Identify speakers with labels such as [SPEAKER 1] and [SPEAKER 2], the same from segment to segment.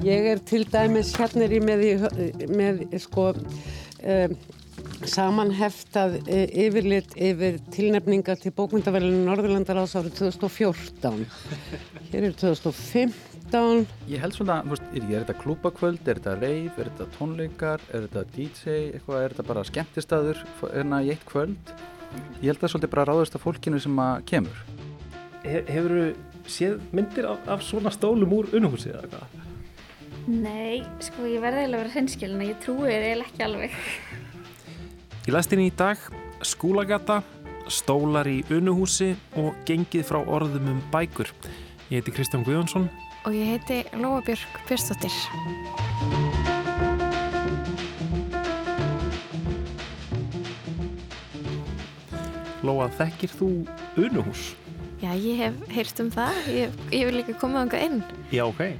[SPEAKER 1] Ég er til dæmis hérna er ég með, í, með sko um, samanheftað e, yfirlit yfir tilnefninga til bókmyndavelinu Norðurlandar ás árið 2014. Hér er 2015.
[SPEAKER 2] Ég held svona, veist, er, er þetta klúbakvöld, er þetta reif, er þetta tónleikar, er þetta DJ, eitthvað, er þetta bara skemmtistaður enna í eitt kvöld? Ég held að það er svolítið bara ráðast af fólkinu sem að kemur.
[SPEAKER 3] He, hefur þú séð myndir af, af svona stólum úr unnhúsið eða hvað?
[SPEAKER 4] Nei, sko ég verði eiginlega að vera hreinskilin ég trúi þér eiginlega ekki alveg.
[SPEAKER 3] Í lastinni í dag skúlagata, stólar í unuhúsi og gengið frá orðum um bækur. Ég heiti Kristján Guðjónsson.
[SPEAKER 5] Og ég heiti Lóabjörg Björnstóttir.
[SPEAKER 3] Lóa, þekkir þú unuhús?
[SPEAKER 5] Já, ég hef heyrt um það. Ég, ég vil líka koma ánga inn.
[SPEAKER 3] Já, ok.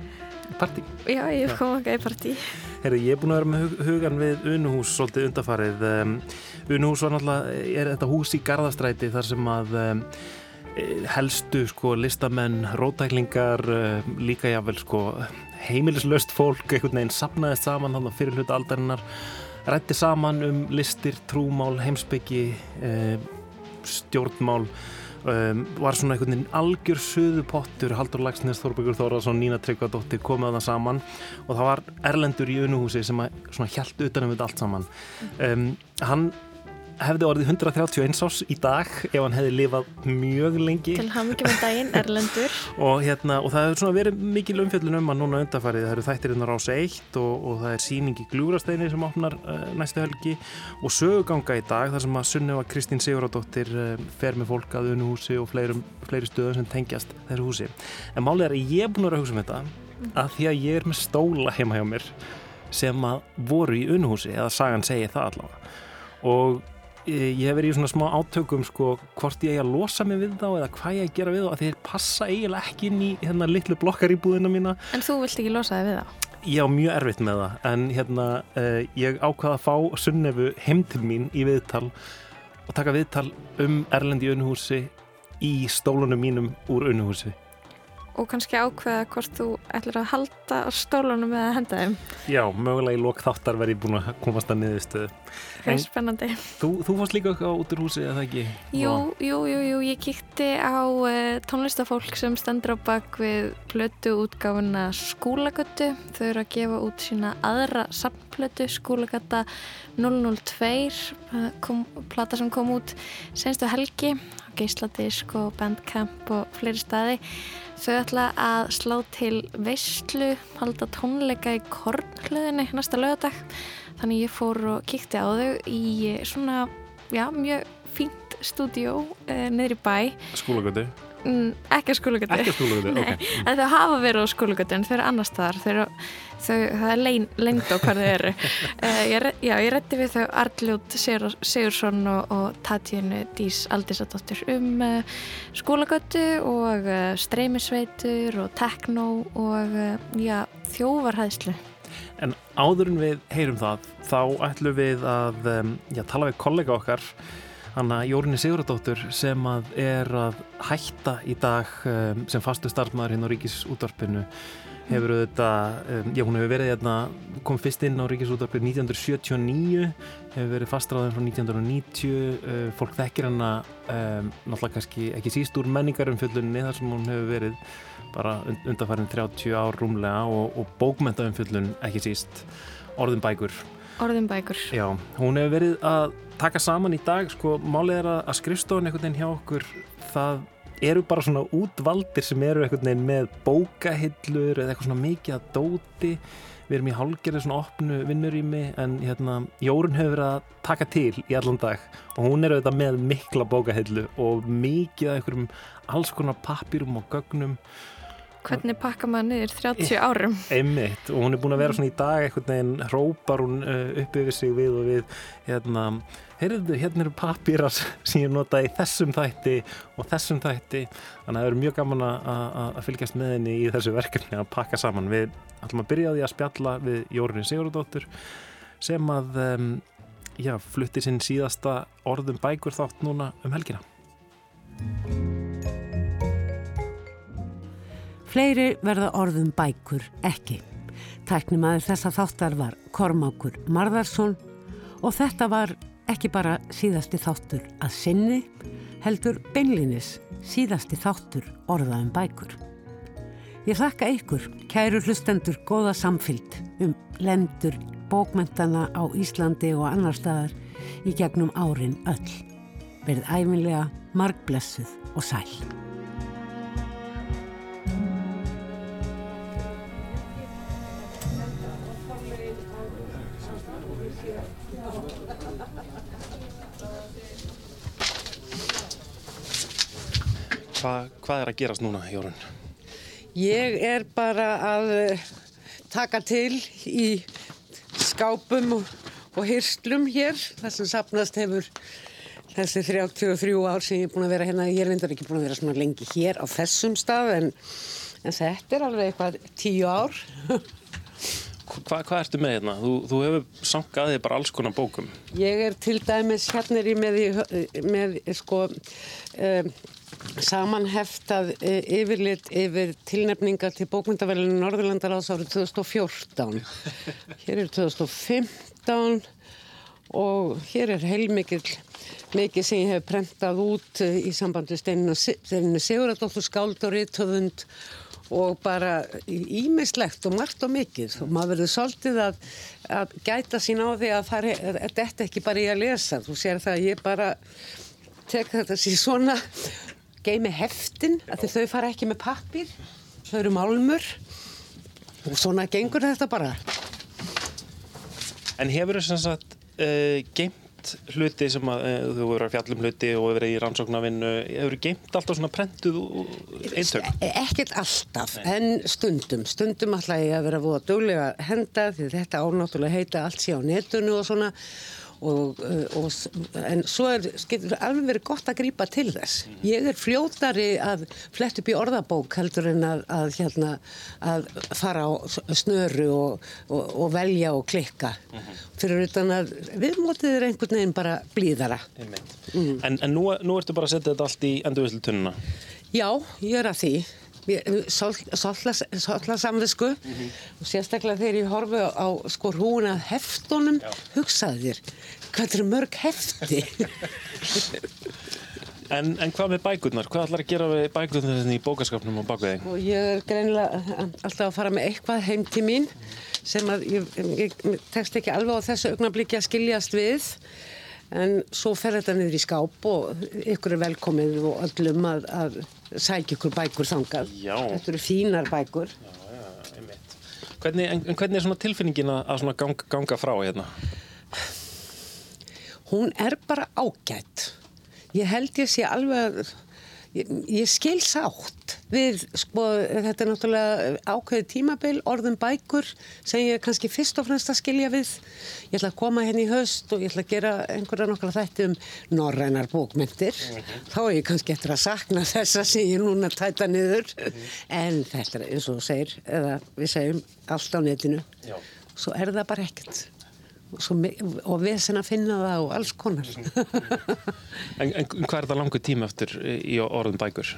[SPEAKER 3] Partí?
[SPEAKER 5] Já, ég komað ánga í partí.
[SPEAKER 3] Herri, ég er búin að vera með hugan við unuhús svolítið undarfarið. Um, unuhús var náttúrulega, er þetta hús í Garðastræti þar sem að um, helstu sko listamenn, rótæklingar, um, líka jáfnvel sko heimilislaust fólk, einhvern veginn sapnaðist saman þannig að fyrir hluta aldarinnar rætti saman um listir, trúmál, heimsbyggi, um, stjórnmál Um, var svona einhvern veginn algjör söðu pottur Haldur Lagsnes, Þorbergur Þóraðsson, Nína Tryggvadóttir komið að það saman og það var Erlendur í unuhúsi sem að svona hjælt utanum þetta allt saman. Um, hann hefði orðið 131 ás í dag ef hann hefði lifað mjög lengi.
[SPEAKER 5] Til hamingjum með daginn, Erlendur.
[SPEAKER 3] Og, hérna, og það hefur verið mikil umfjöldun um að núna undarfarið, það eru þættirinn á rása 1 og, og það er síning í Gljúrasteini sem opnar uh, næstu helgi. Og söguganga í dag þar sem að Sunniva Kristín Sigurðardóttir uh, fer með fólk að unuhúsi og fleirum, fleiri stöðum sem tengjast þessu húsi. En málið er að ég er búin að vera að hugsa um þetta að því að ég er með stóla heima hjá mér sem að voru í unuhúsi eða sagan segi það allavega. Og ég hef verið í svona smá átökum sko hvort ég er að losa mig við þá eða hvað ég er að gera við þá að þeir passa eiginlega ekki inn í hérna litlu blokkar í búðina mína
[SPEAKER 5] En þú vilt ekki losa þig við þá?
[SPEAKER 3] Já, mjög erfitt með það en hérna uh, ég ákvaða að fá sunnefu heim til mín í viðtal og taka viðtal um Erlendi unuhúsi í stólunum mínum úr unuhúsi
[SPEAKER 5] og kannski ákveða hvort þú ætlar að halda stólunum eða henda þeim.
[SPEAKER 3] Já, mögulega í lok þáttar verði búin að komast að niðurstöðu.
[SPEAKER 5] Það er spennandi?
[SPEAKER 3] Þú, þú fórst líka á út úr húsi, eða ekki?
[SPEAKER 5] Jú, jú, jú, jú, ég kíkti á uh, tónlistafólk sem stendur á bak við plötu útgáfuna Skúlagötu. Þau eru að gefa út sína aðra samplötu, Skúlagata 002 kom, plata sem kom út senstu helgi geisladisk og bandcamp og fleiri staði þau ætla að slá til veistlu, halda tónleika í kornhlöðinni næsta lögadag þannig ég fór og kíkti á þau í svona, já, mjög fínt stúdíó eh, niður í bæ
[SPEAKER 3] Skúlagötu?
[SPEAKER 5] Mm, ekki að skólagötu.
[SPEAKER 3] Ekki að skólagötu, ok.
[SPEAKER 5] En þau hafa verið á skólagötu en þau eru annars staðar þau þau, það er lein, leynd á hvað þau eru. Uh, ég, Já, ég rétti við þau Arljótt Sigur, Sigursson og, og Tatjunu Dís Aldísadóttir um uh, skólagötu og uh, streymisveitur og tekno og já, þjóvarhæðslu
[SPEAKER 3] En áður en við heyrum það þá ætlum við að um, já, tala við kollega okkar Hanna Jórinni Sigurðardóttur sem að er að hætta í dag um, sem fastu starfmaður hinn á Ríkisútvarpinu hefur auðvitað, um, já hún hefur verið hérna, kom fyrst inn á Ríkisútvarpinu 1979, hefur verið fastráðin frá 1990, uh, fólk þekkir hana um, náttúrulega kannski ekki síst úr menningarumfjöllunni þar sem hún hefur verið bara undanfærin 30 ár rúmlega og, og bókmentaumfjöllun ekki síst, orðin bækur
[SPEAKER 5] Orðin bækur.
[SPEAKER 3] Já, hún hefur verið að taka saman í dag, sko, málið er að skrifstofun einhvern veginn hjá okkur, það eru bara svona útvaldir sem eru einhvern veginn með bókahillur eða eitthvað svona mikið að dóti við erum í hálgerði svona opnu vinnurými en hérna, Jórun hefur verið að taka til í allan dag og hún er auðvitað með mikla bókahillu og mikið af einhverjum alls konar pappirum og gögnum
[SPEAKER 5] Hvernig pakka maður niður 30 árum?
[SPEAKER 3] Einmitt, og hún er búin að vera svona í dag einhvern veginn, hrópar hún uh, upp yfir sig við og við hérna, heyrðu, hérna eru pappirar sem ég nota í þessum þætti og þessum þætti, þannig að það eru mjög gaman að fylgjast með henni í þessu verkefni að pakka saman. Við ætlum að byrja á því að spjalla við Jórunni Sigurðardóttur sem að um, já, flutti sinn síðasta orðum bækur þátt núna um helgina.
[SPEAKER 1] Fleiri verða orðum bækur ekki. Tæknimaður þessa þáttar var Kormákur Marðarsson og þetta var ekki bara síðasti þáttur að sinni, heldur beinlinis síðasti þáttur orðaðum bækur. Ég þakka ykkur, kæru hlustendur, góða samfylg um lendur bókmentana á Íslandi og annar staðar í gegnum árin öll. Verð æfinlega margblessuð og sæl.
[SPEAKER 3] Hva, hvað er að gerast núna, Jórun?
[SPEAKER 1] Ég er bara að eh, taka til í skápum og, og hyrslum hér, þar sem sapnast hefur þessi 33 ár sem ég er búin að vera hérna. Ég er reyndar ekki búin að vera svona lengi hér á þessum stað en, en þetta er alveg eitthvað tíu ár.
[SPEAKER 3] Hva, hvað ertu með hérna? Þú, þú hefur sangaðið bara alls konar bókum.
[SPEAKER 1] Ég er til dæmis hérna er ég með, með sko um, samanheftað e, yfirlit yfir tilnefningar til bókmyndavelinu Norðurlandaráðs árið 2014. Hér er 2015 og hér er heilmikil mikið sem ég hef prentað út eh, í sambandi Steininu Siguradóttur skáld og rítöfund og bara ímislegt og margt og mikið og maður verður svolítið að, að gæta sín á því að það er þetta ekki bara í að lesa þú sér það að ég bara tek þetta sér svona geimi heftin að þau fara ekki með pappir þau eru málmur og svona gengur þetta bara
[SPEAKER 3] En hefur þú sem sagt uh, geimt hluti sem að uh, þú hefur verið að fjallum hluti og verið í rannsóknarvinnu, hefur þú geimt alltaf svona prentuð eintök?
[SPEAKER 1] E- Ekkert alltaf, en stundum. Stundum ætla ég að vera að duglega henda því þetta ánáttúrulega heita allt sé á netinu og svona. Og, uh, og, en svo er, getur alveg verið gott að grípa til þess. Ég er fljótari að flett upp í orðabók heldur en að, að, hérna, að fara á snöru og, og, og velja og klikka. Fyrir utan að viðmótið er einhvern veginn bara blíðara.
[SPEAKER 3] Einmitt. En, en nú, nú ertu bara að setja þetta allt í endurvislu tunnuna.
[SPEAKER 1] Já, ég er að því. Svolítið samvisku og sérstaklega þegar ég horfi á sko hrúin að heftunum hugsaði þér, hvað er mörg hefti?
[SPEAKER 3] En, en hvað með bækurnar? Hvað ætlar að gera við bækurnar í bókaskapnum og þig?
[SPEAKER 1] og ég er greinilega alltaf að fara með eitthvað heim til mín sem að ég, ég, tekst ekki alveg á þessu augnabliki að skiljast við en svo fer þetta niður í skáp og ykkur er velkomið og öllum að, að sækja ykkur bækur þangað.
[SPEAKER 3] Já.
[SPEAKER 1] Þetta eru fínar bækur.
[SPEAKER 3] Hvernig, en, en hvernig er tilfinningin að, ganga, ganga frá hérna?
[SPEAKER 1] hún er bara ágætt. Ég held ég sé alveg, ég, ég skil sátt við, sko, þetta er náttúrulega ákveðið tímabil, orðum bækur sem ég er kannski fyrst og fremst að skilja við. Ég ætla að koma henni í höst og ég ætla að gera einhverja nokkla þætti um norrænar bókmyndir. Þá er ég kannski eftir að sakna þessa sem ég núna tæta niður. En þetta er eins og þú segir, eða við segjum allt á netinu.
[SPEAKER 3] Já.
[SPEAKER 1] Svo er það bara ekkert. Og, sem að finna það og alls konar.
[SPEAKER 3] En, en hvað er þetta langur tíma eftir í orðum bækur?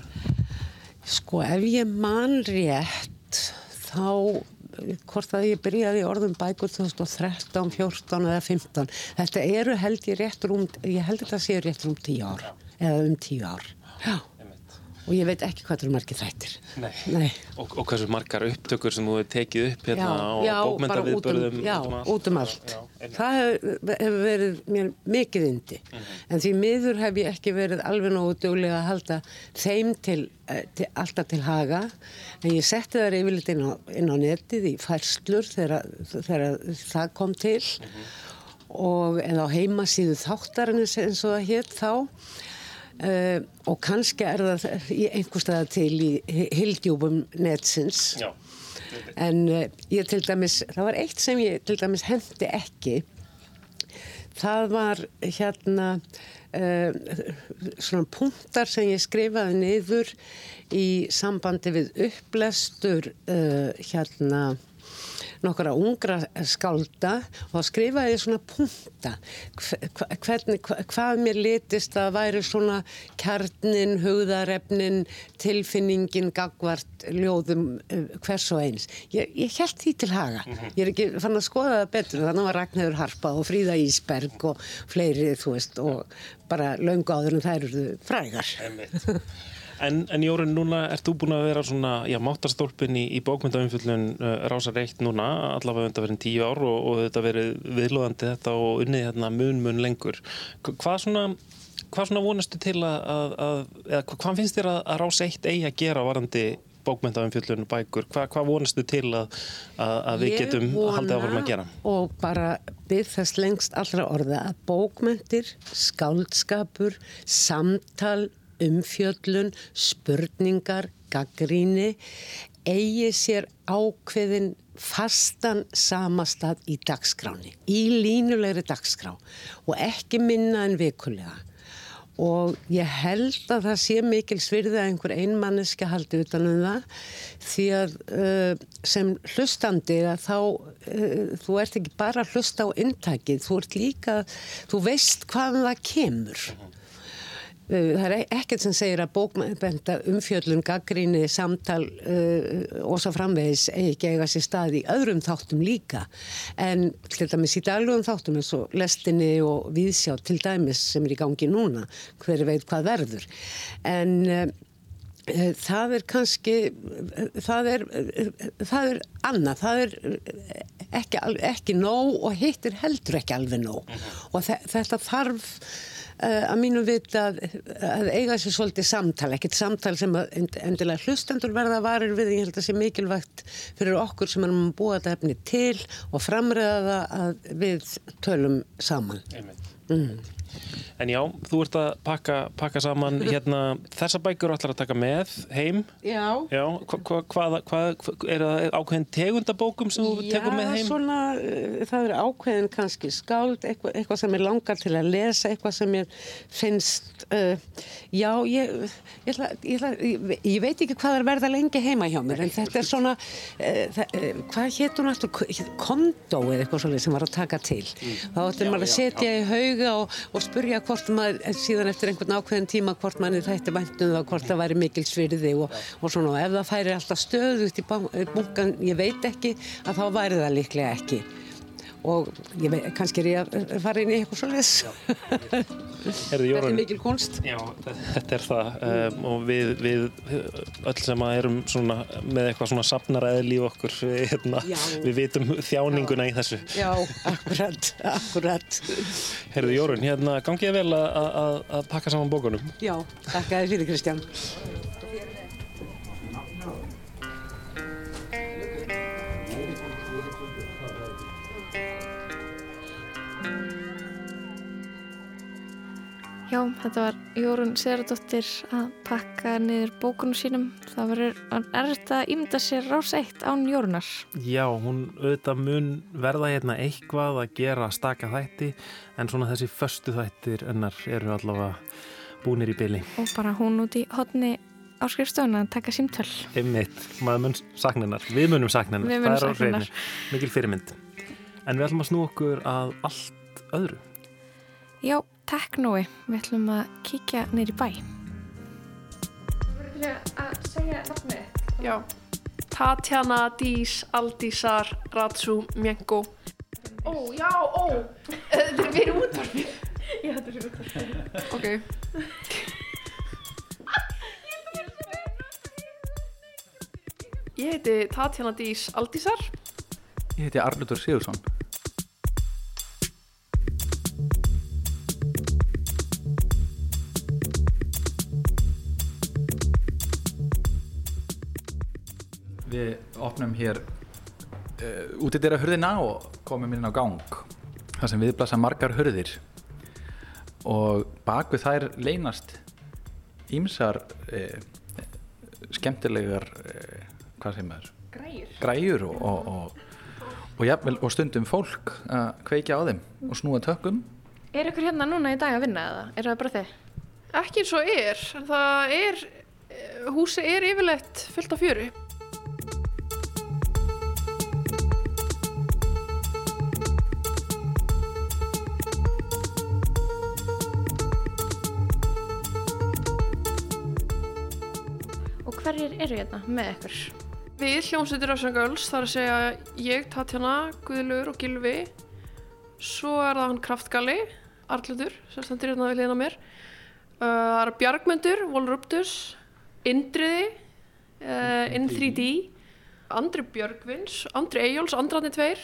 [SPEAKER 1] sko ef ég man rétt þá hvort að ég byrjaði í orðum bækur 2013, 14 eða 15 þetta eru held ég rétt rúm ég held þetta sé rétt rúm 10 ár eða um 10 ár já. Og ég veit ekki hvað það eru margir þættir.
[SPEAKER 3] Nei.
[SPEAKER 1] Nei.
[SPEAKER 3] Og, og hversu margar upptökur sem þú hefur tekið upp hérna
[SPEAKER 1] já, já, bara út um,
[SPEAKER 3] bókmyndaviðbörðum
[SPEAKER 1] já, út um allt. það hefur, hefur verið mér mikið indi en því miður hef ég ekki verið alveg nógu duglega að halda þeim til, eh, til alltaf til haga. En ég setti þar yfirleitt inn inn á netið í færslur þegar, þegar það kom til. Og eða á heimasíðu þáttarins eins og það hétt þá Uh, og kannski er það í einhverstaða til í hildjúbum netsins
[SPEAKER 3] Já.
[SPEAKER 1] en uh, ég til dæmis það var eitt sem ég til dæmis hendi ekki það var hérna uh, svona punktar sem ég skrifaði niður í sambandi við upplestur hérna nokkra ungra skálda og skrifaði svona punta hvernig, hva- hvað mér litist að væri svona kjarnin, hugðarefnin, tilfinningin, gagvart, ljóðum eh, hvers og eins. Ég, ég held því til haga. Ég er ekki fann að skoða það betur. Þannig var Ragnhjörður Harpa og Fríða Ísberg og fleiri, þú veist, og bara löngu áður en þær eru frægar.
[SPEAKER 3] En, en Jórun, núna ert þú búin að vera svona, já, máttarstólpin í, í bókmyndaumfjöllun uh, Rásar 1 núna, allavega þetta verið tíu ár og, og þetta verið viðlóðandi þetta og unnið hérna mun mun lengur. Hva- Hvað svona, hvað svona vonastu til að, að, að eða hva- hvað finnst þér að, að Rás 1 eigi að gera varandi bókmyndaumfjöllun bækur? Hva, hvað vonastu til að, að, að við
[SPEAKER 1] Ég
[SPEAKER 3] getum
[SPEAKER 1] vona
[SPEAKER 3] haldið áfram að gera?
[SPEAKER 1] Og bara byrð þess lengst allra orða að bókmentir, skáldskapur, samtal, umfjöllun, spurningar, gaggríni eigi sér ákveðin fastan samastað í dagskráni, í línulegri dagskrá og ekki minna en vikulega. Og ég held að það sé mikil svirði að einhver einmanniski haldi utanum það því að uh, sem hlustandi að þá, uh, þú ert ekki bara að hlusta á intakið, þú ert líka, þú veist hvaðan það kemur. Uh, Það er ekkert sem segir að bókmennta umfjöllun, gaggríni, samtal uh, og svo framvegis eigi ekki eiga sér stað í öðrum þáttum líka. En til dæmis í daglugum þáttum eins og lestinni og viðsjá til dæmis sem er í gangi núna, hver veit hvað verður. En uh, Eh, Það er kannski, eh, það er, eh, það er annað, það er ekki, ekki nóg og hitt er heldur ekki alveg nóg. Og þe- þetta þarf að mínu vita að, að eiga sér svolítið samtal, ekkert samtal sem endilega hlustendur verða varir við, ég held að sé mikilvægt fyrir okkur sem erum að búa þetta efni til og framræða það að við tölum saman.
[SPEAKER 3] En já, þú ert að pakka, pakka saman hérna, þessa bækur ætlar að taka með heim.
[SPEAKER 1] Já.
[SPEAKER 3] Já, hva, hva, hvað, hvað, er það ákveðin tegundabókum sem þú tekur með heim?
[SPEAKER 1] Já, svona, uh, það er ákveðin kannski skáld, eitthvað, eitthvað sem ég langar til að lesa, eitthvað sem ég finnst, uh, já, ég, ég, ætla, ég, ætla, ég, veit ekki hvað er verða lengi heima hjá mér, en þetta er svona, uh, það, uh, hvað hétt hún aftur, kondó eða eitthvað svolítið sem var að taka til. Þá ættir maður að setja í hauga og, og spurja hvort maður, síðan eftir einhvern ákveðin tíma, hvort manni þætti væntum það, hvort það væri mikil svirði og, og svona, og ef það færi alltaf stöðugt í bunkan, ég veit ekki, að þá væri það líklega ekki. Og ég veit, kannski er ég að fara inn í eitthvað.
[SPEAKER 3] Herðu,
[SPEAKER 1] Þetta er mikil kunst.
[SPEAKER 3] Já, þetta er það um, og við, við öll sem að erum svona, með eitthvað svona safnaræðil í okkur, við, hérna,
[SPEAKER 1] Já.
[SPEAKER 3] við vitum þjáninguna í þessu.
[SPEAKER 1] Já, akkurat, akkurat.
[SPEAKER 3] Herðu, Jórunn, hérna, gangið vel að, að, að pakka saman bókunum.
[SPEAKER 1] Já, þakka þér fyrir Kristján.
[SPEAKER 6] Já, þetta var Jórun Sigurðardóttir að pakka niður bókunum sínum. Það verður erfitt að ímynda sér rás eitt án Jórunar.
[SPEAKER 3] Já, hún auðvitað mun verða hérna eitthvað að gera staka þætti en svona þessi föstu þættir ennar eru allavega búnir í byli.
[SPEAKER 6] Og bara hún út í hotni á skrifstofuna að taka símtöl.
[SPEAKER 3] Einmitt, maður mun sakninar, við munum sakninar,
[SPEAKER 6] Við munum
[SPEAKER 3] það á
[SPEAKER 6] sakna
[SPEAKER 3] hreinu, mikil fyrirmynd. En við ætlum að snú okkur að allt öðru.
[SPEAKER 6] Já, teknói. Við ætlum að kíkja neyri bæ.
[SPEAKER 7] að segja nafnið? Já. Tatjana Dís Aldísar Ratsu Mjengo. Ó, já, ó. Þetta er fyrir útvarfi. Já, þetta er fyrir útvarfi. Ok. Ég heiti Tatjana Dís Aldísar.
[SPEAKER 2] Ég heiti Arlutur Sigursson. Við opnum hér uh, út í þeirra hurðina og komum inn á gang. Það sem viðblasa margar hurðir. Og bak við þær leynast ímsar uh, skemmtilegar, uh, hvað segir maður?
[SPEAKER 7] Græjur.
[SPEAKER 2] græjur og, og, og, og, jafnvel, og stundum fólk að kveikja á þeim og snúa tökum
[SPEAKER 6] Er ykkur hérna núna í dag að vinna eða? Er það bara þið?
[SPEAKER 7] Ekki eins og er. Það er, eh, húsi er yfirleitt fullt af fjöru.
[SPEAKER 5] Eru hérna með ykkur?
[SPEAKER 7] Við hljómsveitir Össangöls, þar að segja ég, Tatjana, Guðlur og Gilvi. Svo er það hann Kraftgalli, Arlutur, sem stendur hérna við liðna mér. Uh, það er Bjargmundur, Volruptus, Indriði, uh, In3D, Andri Björgvins, Andri Eyjóls, Andrarni tveir,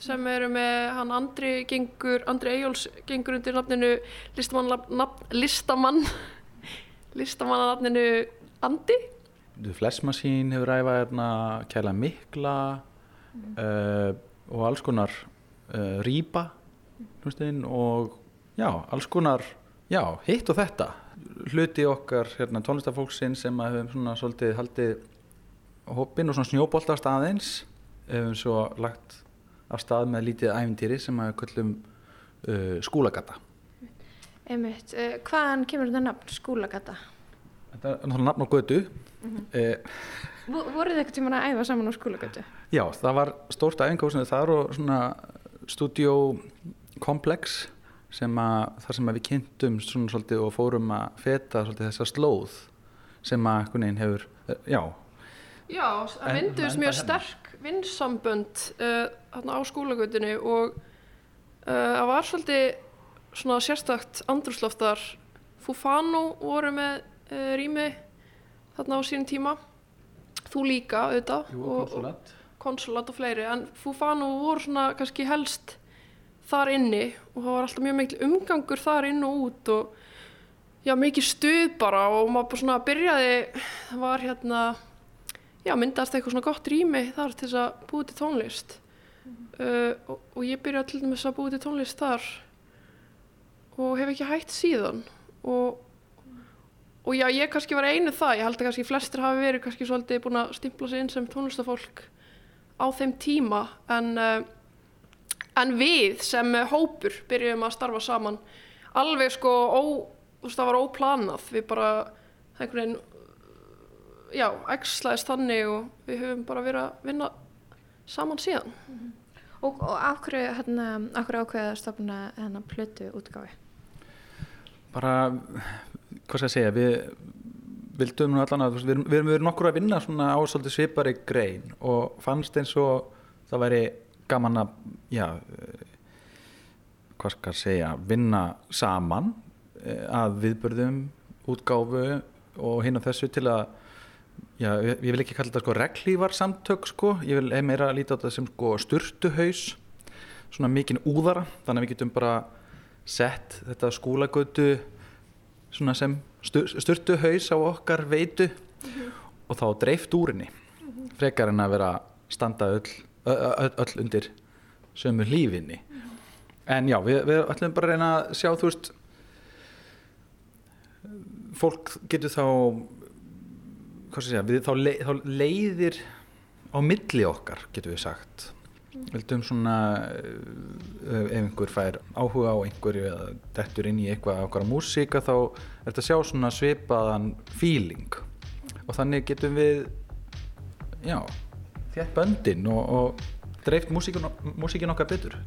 [SPEAKER 7] sem eru með hann Andri gengur, Andri Eyjóls gengur undir nafninu listamann, nafn, listamann, listamannanafninu Andi.
[SPEAKER 2] Flesmasín hefur ræfað hérna kæla mikla uh, og alls konar uh, rýpa hlustinn, og já, alls konar já, hitt og þetta. Hluti okkar hérna, tónlistafólksinn sem að hefum svona svolítið haldið hoppin og svona snjóbolt af staðins hefum svo lagt af stað með lítið æfintýri sem að köllum uh, skúlagata.
[SPEAKER 5] Einmitt, hvaðan kemur þetta nafn, skúlagata?
[SPEAKER 2] Þetta er náttúrulega nafn á götu mm -hmm. uh,
[SPEAKER 5] Vo- Voruð þið eitthvað tímann að æfa saman á skúlagötu?
[SPEAKER 2] Já, það var stórt æfingahúsinu þar og svona stúdíókomplex sem að þar sem að við kynntum svona svolítið og fórum að feta svolítið þessa slóð sem að einhvern veginn hefur, eh, já,
[SPEAKER 7] Já, það
[SPEAKER 2] En-
[SPEAKER 7] mynduðist
[SPEAKER 2] en-
[SPEAKER 7] mjög sterk vinnsambönd uh, á skólagötunni og uh, það var svolítið svona sérstakt andrúsloftar Fufano voru með uh, rými þarna á sínum tíma. Þú líka auðvitað og konsulat. og fleiri. En Fufano voru svona kannski helst þar inni og það var alltaf mjög mikil umgangur þar inn og út og já mikið stuð bara og maður bara svona byrjaði það var hérna já, myndast eitthvað svona gott rými þar til þess að búið til tónlist. Uh, og, og ég byrjaði til dæmis að búið til tónlist þar og hef ekki hægt síðan. Og, og já, ég kannski var einu það, ég held að kannski flestir hafi verið kannski svolítið búin að stimpla sig inn sem tónlistafólk á þeim tíma en, uh, en við sem hópur byrjuðum að starfa saman alveg sko, ó, þú veist, það var óplanað við bara, einhvern veginn já, ægslaðist þannig og við höfum bara verið að vinna saman síðan.
[SPEAKER 5] Og, og af hverju, hérna, af hverju ákveða að stofna hérna plötu útgáfi?
[SPEAKER 2] bara, hvað skal ég segja, við vildum allan að, við við erum verið nokkur að vinna svona á svolítið svipari grein og fannst eins og það væri gaman að, já, eh, hvað skal ég segja, vinna saman eh, að viðbörðum, útgáfu og hinn og þessu til að, já, ég vil ekki kalla þetta sko reglívar samtök sko, ég vil meira líta á þetta sem sko sturtuhaus, svona mikinn úðara, þannig að við getum bara sett þetta skúlagötu svona sem sturtu haus á okkar veitu og þá dreift úr henni. Frekar en að vera standa öll, öll, öll undir sömu lífinni en já, við, við ætlum bara að reyna að sjá þú veist fólk getur þá hvað sé ég, leið, þá leiðir á milli okkar getur við sagt vildum svona uh, ef einhver fær áhuga á einhverju eða dettur inn í eitthvað ákvæða músíka þá er þetta að sjá svona svipaðan feeling. Og þannig getum við já, þétt böndin og, og dreift músíkin okkar betur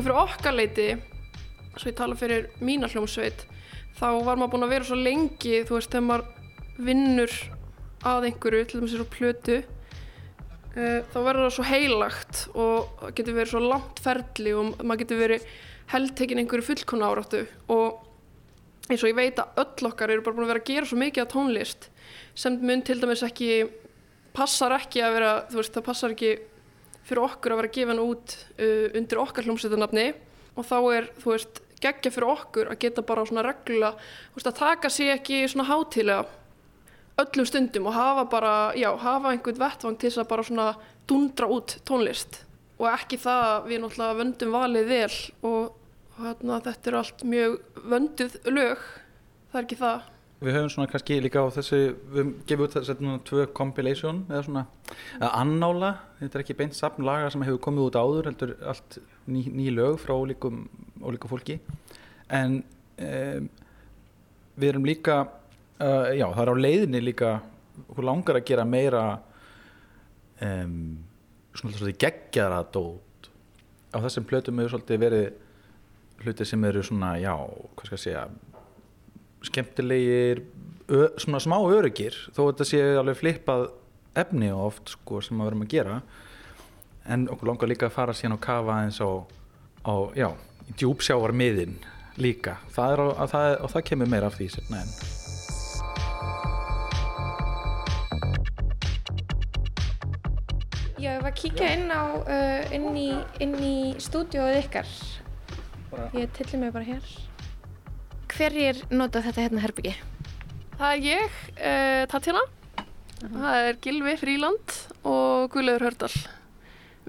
[SPEAKER 7] Sko fyrir okkar leiti, svo ég tala fyrir mína hljómsveit, þá var maður búinn að vera svo lengi, þú veist, þegar maður vinnur að einhverju, til dæmis er á plötu, uh, þá verður það svo heilagt og getur verið svo langt ferli og maður getur verið heldtekinn einhverju fullkona áráttu. Og eins og ég veit að öll okkar eru bara búin að vera að gera svo mikið af tónlist sem mun til dæmis ekki, passar ekki að vera, þú veist, það passar ekki fyrir okkur að vera gefin út uh, undir okkar hljómsveitarnafni. Og þá er, þú veist, geggja fyrir okkur að geta bara svona reglulega, þú veist, að taka sig ekki svona hátilega öllum stundum og hafa bara, já, hafa einhvern vettvang til þess að bara svona dundra út tónlist. Og ekki það að við náttúrulega vöndum valið vel og hérna, þetta er allt mjög vönduð lög, það er ekki það.
[SPEAKER 2] Við höfum svona kannski líka á þessu, við gefið út þessu tvö compilation eða svona eða annála, þetta er ekki beint safn laga sem hefur komið út áður, heldur allt ný, ný lög frá ólíkum, ólíku fólki. En um, við erum líka uh, já, það er á leiðinni líka hún langar að gera meira um, svona svolítið geggjara dót á þessum plötum. Hefur svolítið verið hluti sem eru svona, já, hvað skal ég segja skemmtilegir ö, svona smá öryggir þó þetta sé alveg flippað efni oft sko sem við verum að gera en okkur langar líka að fara síðan og kafa eins á, á já, í djúpsjávar miðin líka það er, og, það, og það kemur meira af því setna en
[SPEAKER 5] Já, ég var að kíkja inn á, uh, inn í, inn í stúdíóið ykkar. Ég tilli mig bara hér. Hverjir nota þetta hérna herbyggi?
[SPEAKER 7] Það er ég, uh, Tatjana, það er Gilvi Fríland og Guðleður Hördal.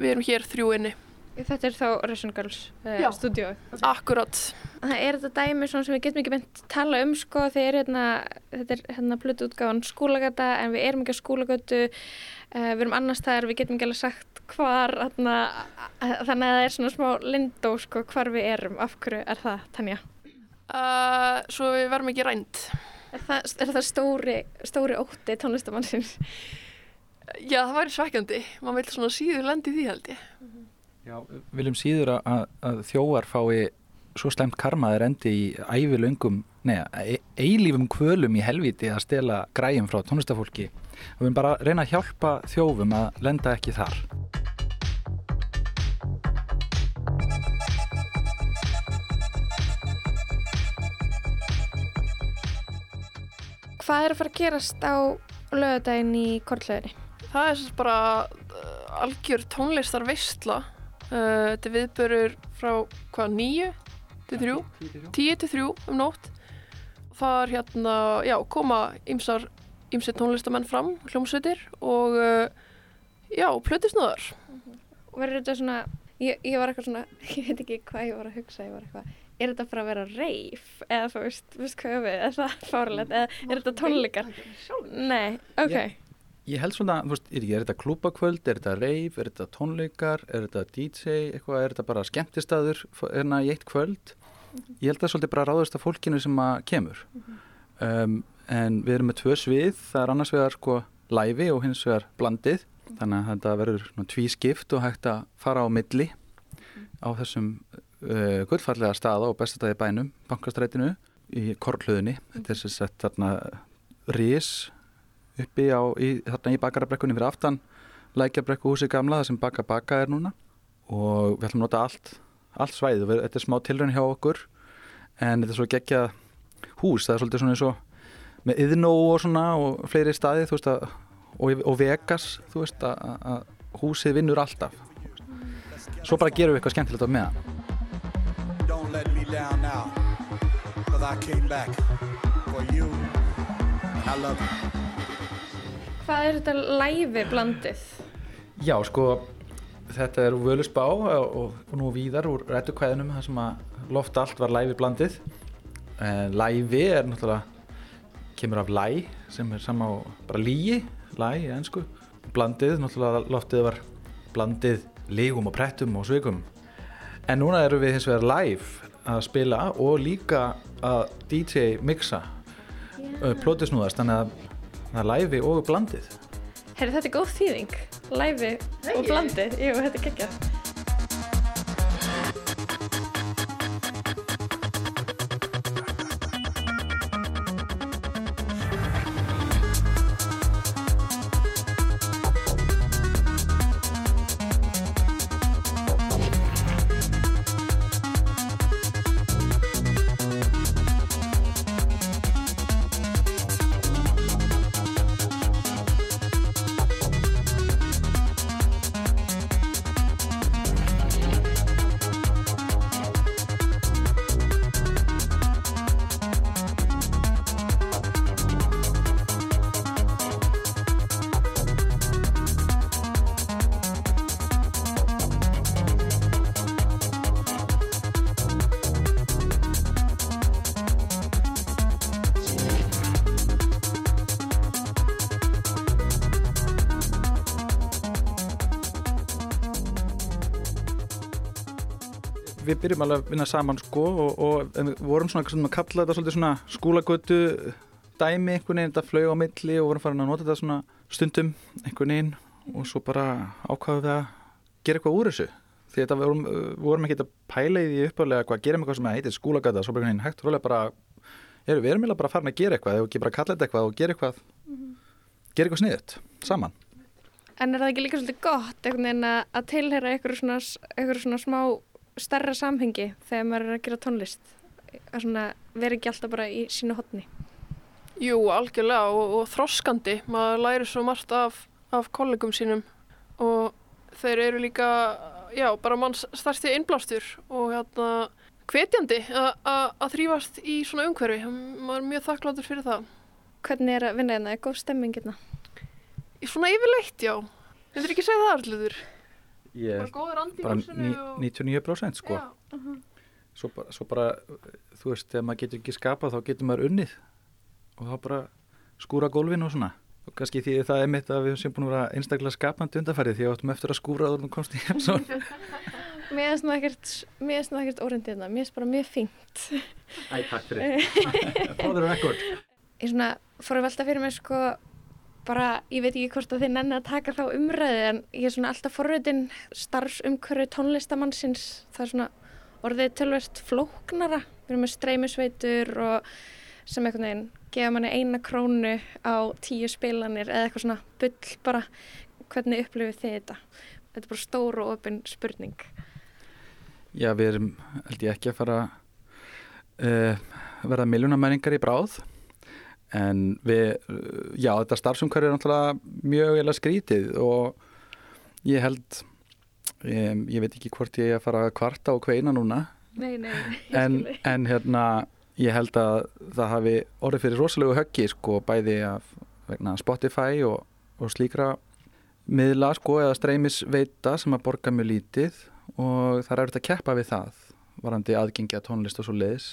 [SPEAKER 7] Við erum hér þrjú inni.
[SPEAKER 5] Þetta er þá Russian Girls uh,
[SPEAKER 7] Já.
[SPEAKER 5] stúdíóið.
[SPEAKER 7] Akkurat.
[SPEAKER 5] Það er þetta dæmi sem við getum ekki beint tala um sko þegar er hérna, þetta er hérna plötu útgáðan skólagata en við erum ekki á skólagötu, uh, við erum annars þar, við getum ekki alveg sagt hvar, hérna, þannig að það er svona smá lindó sko hvar við erum, af hverju er það, Tanja?
[SPEAKER 7] Uh, svo við verðum ekki rænt.
[SPEAKER 5] Er það, er það stóri, stóri ótti tónlistamannsins?
[SPEAKER 7] Já, það væri svekkjandi. Man vil svona síður lendi í því held ég.
[SPEAKER 2] Já, viljum síður að, að þjóar fái svo slemt karma þeir endi í ævilöngum, neða, eilífum kvölum í helviti að stela græjum frá tónlistafólki og við viljum bara reyna að hjálpa þjófum að lenda ekki þar.
[SPEAKER 5] Hvað er að fara að gerast á lögadaginn í kortlöðinni?
[SPEAKER 7] Það er sérst bara uh, algjör tónlistar veistla. Uh, þetta viðbörur frá hvað, nýju til þrjú? Tíu til þrjú um nótt. Það er hérna, já, koma ymsar, ymsir tónlistamenn fram, hljómsveitir og uh, já, plötusnöðar.
[SPEAKER 5] Og verður þetta svona, ég, ég var eitthvað svona, ég veit ekki hvað ég var að hugsa, ég var eitthvað, er þetta bara að vera reif? Eða þú veist, þú veist hvað við, er það fárlegt? Eða er þetta tónleikar? Nei, ok.
[SPEAKER 2] Ég- Ég held svona, þú veist, er, er þetta klúbakvöld, er þetta reif, er þetta tónleikar, er þetta DJ, eitthvað, er þetta bara skemmtistaður erna í eitt kvöld? Ég held að það er svolítið bara ráðast af fólkinu sem að kemur. um, en við erum með tvö svið, það er annars vegar sko læfi og hins vegar blandið, þannig að þetta verður tvískipt og hægt að fara á milli á þessum uh, gullfallega staða og bestastæði bænum, bankastrætinu í korrlöðinni. Þetta er sem sagt þarna ris uppi á, í, þarna í bakarabrekkunni fyrir aftan. Lækjabrekku húsi gamla það sem baka baka er núna. Og við ætlum að nota allt, allt svæðið. Og þetta er smá tilraun hjá okkur en þetta er svo geggja hús. Það er svolítið svona eins og með yðnó og svona og fleiri staði veist að og, og Vegas þú veist að- að húsið vinnur alltaf. Svo bara gerum við eitthvað skemmtilegt á meðan
[SPEAKER 8] Cause I came back for you. And I love you.
[SPEAKER 5] Hvað er þetta læfi blandið?
[SPEAKER 2] Já, sko, þetta er Völusbá og, og nú víðar úr rættukvæðinum þar sem að loft allt var læfi blandið. En læfi er náttúrulega, kemur af læ sem er sama á bara líi, læ í ennsku. Blandið, náttúrulega loftið var blandið lígum og prettum og svikum. En núna erum við hins vegar live að spila og líka að DJ mixa yeah. plótisnúðast, þannig að það er læfi og blandið.
[SPEAKER 5] Herri, þetta er góð þýðing. Læfi og blandið. Jú, þetta er geggjað.
[SPEAKER 2] Við byrjum alveg að vinna saman sko og, og við vorum svona, svona að kalla þetta svolítið svona skúlagötu dæmi einhvern veginn, þetta flög á milli og vorum farin að nota þetta svona stundum einhvern veginn og svo bara ákvaðum við að gera eitthvað úr þessu. Því þetta vorum, vorum ekki að pæla í því uppálega hvað gerum eitthvað sem heitir skúlagöta svo bara einhvern veginn hægt og bara erum við erum eiginlega bara farin að gera eitthvað og ekki bara kalla þetta eitthvað og gera eitthvað gera eitthvað sniðut saman.
[SPEAKER 5] En er það ekki líka svolítið gott að að tilheyra einhverju svona, einhverju svona smá stærra samhengi þegar maður er að gera tónlist? Að svona vera ekki alltaf bara í sínu hotni.
[SPEAKER 7] Jú, algjörlega og, og þroskandi. Maður læri svo margt af, af kollegum sínum og þeir eru líka, já, bara manns starsti innblástur og hérna hvetjandi að- að að þrýfast í svona umhverfi. Maður er mjög þakkláttur fyrir það.
[SPEAKER 5] Hvernig er að vinna hérna? Er góð stemming hérna?
[SPEAKER 7] Svona yfirleitt, já. Myndir ekki segja það allir?
[SPEAKER 2] Ég,
[SPEAKER 7] Bara góður andi í
[SPEAKER 2] bara
[SPEAKER 7] húsinu
[SPEAKER 2] ní,
[SPEAKER 7] og...
[SPEAKER 2] 99% sko.
[SPEAKER 7] Já.
[SPEAKER 2] svo, bara, svo bara þú veist, þegar maður getur ekki skapað þá getur maður unnið. Og þá bara skúra gólfin og svona. Og kannski því það er mitt að við sem búin að vera einstaklega skapandi undarfærið því að áttum eftir að skúra og komst í heimsón
[SPEAKER 5] Mér finnst nú ekkert, mér finnst nú ekkert óreindið hérna. Mér finnst bara mjög fínt.
[SPEAKER 2] Æ, takk fyrir. For the record.
[SPEAKER 5] Ég svona fór að velta fyrir mig sko bara, ég veit ekki hvort að þið nenni að taka þá umræði en ég er svona alltaf forröðin starfsumkörðu tónlistamannsins. Það er svona orðið tölvert flóknara. Við erum með streymisveitur og sem einhvern veginn gefa manni eina krónu á tíu spilanir eða eitthvað svona bull bara. Hvernig upplifið þið þetta? Þetta er bara stór og opinn spurning.
[SPEAKER 2] Já, við erum, held ég ekki að fara uh, verða miljónamæringar í bráð en við, já, þetta starfsumhverju er náttúrulega mjög eða skrítið og ég held um, ég veit ekki hvort ég er að fara að kvarta og kveina núna.
[SPEAKER 5] Nei, nei,
[SPEAKER 2] en, en hérna ég held að það hafi orðið fyrir rosalegu höggi sko bæði af vegna Spotify og, og slíkra miðla sko eða streymisveita sem að borga mjög lítið og það er auðvitað að keppa við það varandi aðgengi að tónlist og svo leiðis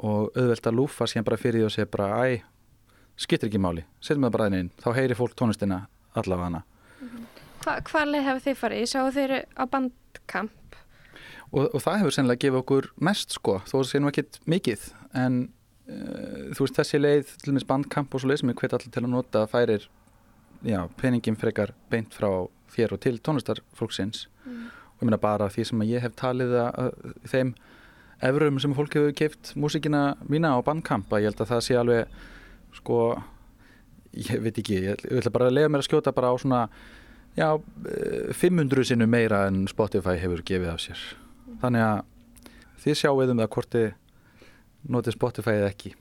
[SPEAKER 2] og auðvelt að lúfa síðan bara fyrir því og segja bara æ, skiptir ekki máli, setjum það bara inn. Þá heyri fólk tónlistina allavega. Hana
[SPEAKER 5] Hva, Hvað leið hefur þið farið? Ég sá eru á bandkamp
[SPEAKER 2] og, og það hefur sennilega gefið okkur mest sko, þó að það sé nú ekkit mikið. En uh, þú veist þessi leið til og með bandkamp og svo leið sem ég hvet allir til að nota færir já, peningin frekar beint frá þér og til tónlistarfólksins. Og ég meina bara því sem ég hef talið að, að þeim efrum sem fólk hefur keift músikina mína á bandkamp að ég held að það sé alveg sko ég veit ekki, ég, ég ætla bara að lega mér að skjóta bara á svona já, eh, 500 sinnu meira en Spotify hefur gefið af sér þannig að þið sjáum um það hvort þið notið Spotify eða ekki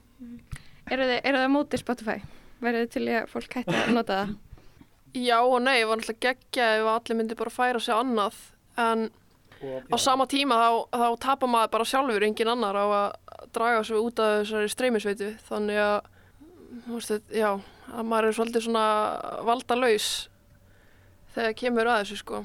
[SPEAKER 5] Eru þið, eru þið á móti Spotify? Verður þið til í að fólk hætti að nota það?
[SPEAKER 7] Já og nei, var náttúrulega geggja ef allir myndi bara færa sig annað en á sama tíma þá, þá tapar maður bara sjálfur engin annar á að draga sig út af þessari streymisveitu. Þannig að, þetta, já, að maður er svolítið svona valdalaus þegar kemur að þessu sko.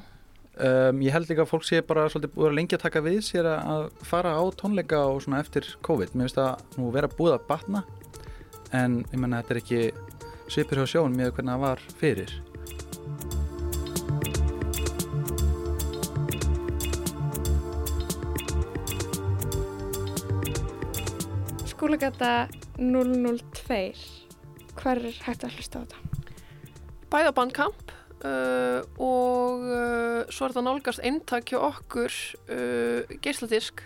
[SPEAKER 2] um, ég held líka að fólk sé bara svolítið búið að lengi að taka við sér að- fara á tónleika og svona eftir COVID. Mér finnst það nú vera búið að batna en ég menna þetta er ekki svipur hjá sjón með hvernig það var fyrir
[SPEAKER 5] Skúlagata 002 Hvar er hægt að hlusta á þetta?
[SPEAKER 7] Bæða bandkamp uh, og uh, svo er þetta nálgast eintak hjá okkur uh, geisladisk.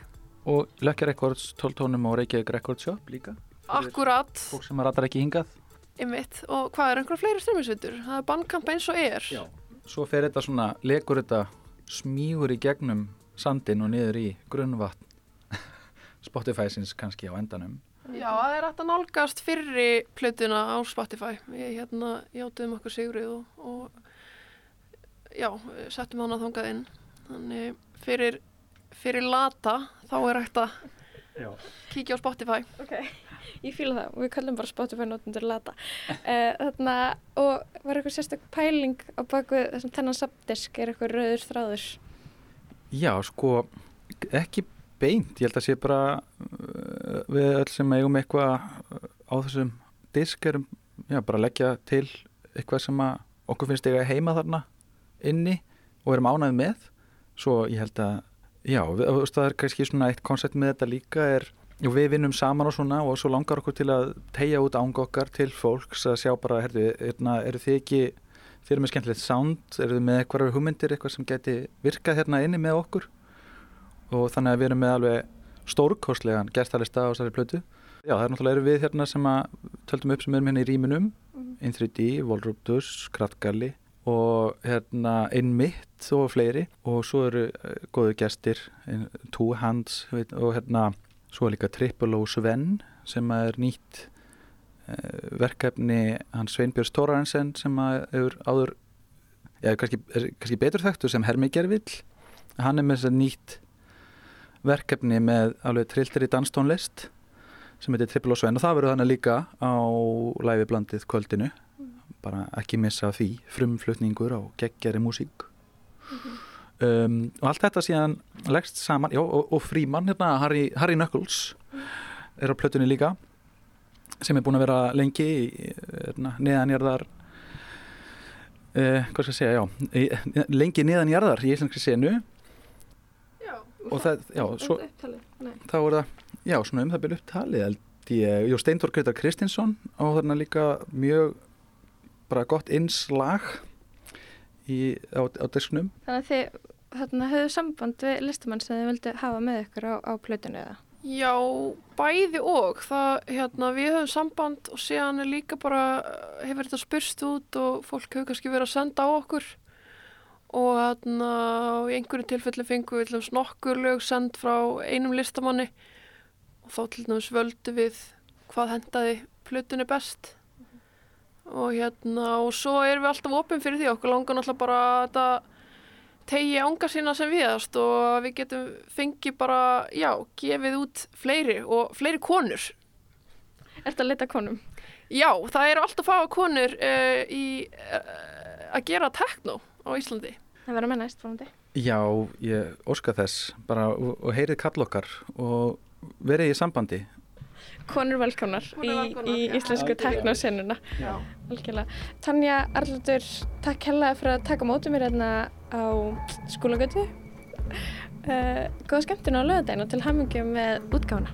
[SPEAKER 2] og Lucky Records 12 tónum og Reykjavík Records Shop líka
[SPEAKER 7] Akkurat,
[SPEAKER 2] fólk sem ratar ekki hingað
[SPEAKER 7] einmitt. Og hvað er einhverja fleiri streymisveitur? Það er bandkamp eins og er.
[SPEAKER 2] Já. svo fer þetta svona, legur þetta smígur í gegnum sandin og niður í grunnvatn Spotify-sins kannski á endanum
[SPEAKER 7] Já, það er að nálgast fyrri plötuna á Spotify. Við hérna játuðum okkur sigrið og, og já, settum hana þangað inn. Þannig fyrir, fyrir lata þá er hægt að kíkja á Spotify.
[SPEAKER 5] Ok, ég fýla það. Við kallum bara Spotify notendur lata. Uh, þarna, og var eitthvað sérstök pæling á baku þessum þennan sapdisk? Er eitthvað rauður þráður?
[SPEAKER 2] Já, sko, ekki beint, ég held að sé bara uh, við öll sem eigum eitthvað á þessum disk erum, já, bara leggja til eitthvað sem að okkur finnst eiga heima þarna inni og erum ánægð með. Svo ég held að Já, við, það er kannski svona eitt koncept með þetta líka er og við vinnum saman og svona og svo langar okkur til að tegja út áng okkar til fólks að sjá bara, herðu, hérna, eru þið ekki þið eru með skemmtilegt sound, eru þið með eitthvað hugmyndir, eitthvað sem geti virkað hérna inni með okkur og þannig að við erum með alveg stórkostlegan gestalista á þessari plötu. Já, það er náttúrulega við hérna sem að töldum upp sem erum hérna í rýminum In 3D, Volruptus, Kraftgalli og hérna Einmitt og fleiri. Og svo eru uh, góðu gestir Two Hands og hérna svo er líka Triple O Sven sem er nýtt uh, verkefni hans Sveinbjörns Tórarensen sem að er áður já, kannski, er, kannski betur þekktu sem Hermi Gervill. Hann er með þess að nýtt verkefni með alveg trilltir í danstónlist sem heitir Triple O Sven. Og það verður þannig líka á læfi blandið kvöldinu. Bara ekki missa því. Frumflutningur á geggjari músík. Um, og allt þetta síðan leggst saman, já og, og frímann hérna Harry, Harry Knuckles er á plötunni líka sem er búin að vera lengi hérna, neðanjarðar uh, hvað skal ég segja, já lengi neðanjarðar í íslenski senu og það, já, svo þá er það, já, svona um það byrju upptalið held ég, já, Steintor Greitar Kristinsson og þarna líka mjög bara gott innslag í, á, á disknum
[SPEAKER 5] Þannig að þið þarna, höfðu samband við listamann sem þið vildu hafa með ykkur á, á plötunni eða?
[SPEAKER 7] Já, bæði og. Það, hérna, við höfum samband og síðan er líka bara hefur þetta spyrst út og fólk hefur kannski verið að senda á okkur og hérna í einhverju tilfelli fengum við nokkur lög send frá einum listamanni og þá til dæmis völdu við hvað hendaði plötunni best og hérna og svo erum við alltaf opinn fyrir því okkur langar náttúrulega bara að tegi ánga sína sem viðast og við getum fengið bara, já, gefið út fleiri og fleiri konur.
[SPEAKER 5] Er þetta að leta konum?
[SPEAKER 7] Já, það eru alltaf fáa konur uh, í uh, að gera tekno á Íslandi.
[SPEAKER 5] Það verður með næst frámandi.
[SPEAKER 2] Já, ég óska þess bara og, og heyrið kall okkar og verið í sambandi.
[SPEAKER 5] Konur velkomnar í, í íslensku teknósenuna. Tanja Arlundur takk hella fyrir að taka mótið mér hérna á skólagötu uh, góða skemmtun á löðadegin og til hamingjum með útgána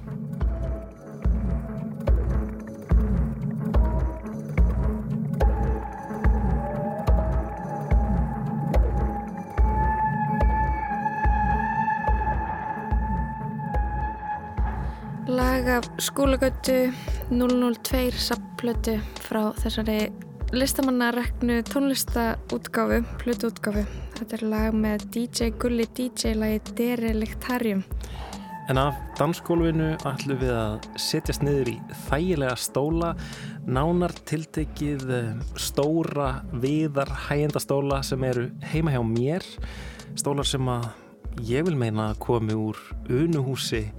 [SPEAKER 5] lag af skólagötu 002 sapplötu frá þessari listamannareknu tónlistaútgáfu, plötuútgáfu. Þetta er lag með DJ Gulli DJ lagi Dereliktarium.
[SPEAKER 3] En af dansskólfinu ætlum við að setjast niður í þægilega stóla, nánar tiltekið eh, stóra viðar hægjendastóla sem eru heima hjá mér. Stólar sem að ég vil meina komi úr unuhúsi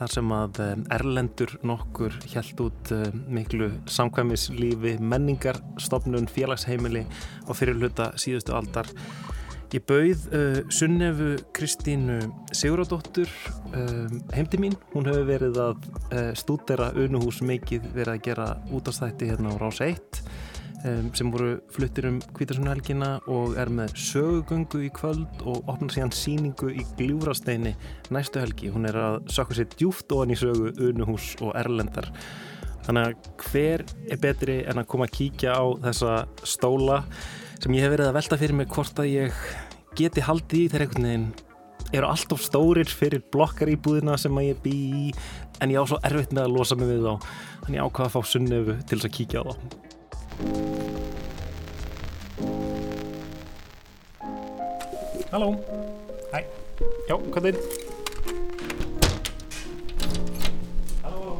[SPEAKER 3] þar sem að Erlendur nokkur hjælt út miklu samkvæmislífi, menningarstofnun, félagsheimili á fyrirluta síðustu aldar. Ég bauð uh, Sunnefu Kristínu Siguradóttur um, heimdi mín. Hún hefur verið að uh, stúdera unuhús mikið verið að gera útastætti hérna á Rás 1 um, sem voru fluttir um Kvítarsunhelgina og er með sögugöngu í kvöld og opnar síðan síningu í Gljúrasteini næstu helgi. Hún er að sökka sér djúft ofan í sögu, unuhús og erlendar. Þannig að hver er betri en að koma að kíkja á þessa stóla sem ég hef verið að velta fyrir mig hvort að ég geti haldið í þegar einhvern veginn eru allt of stórir fyrir blokkaríbúðina sem að ég bý í en ég á svo erfitt með að losa mig við þá þannig ákvaða að fá sunnefu til þess að kíkja á þá Halló. Hæ. Já, hvað er þið? Halló.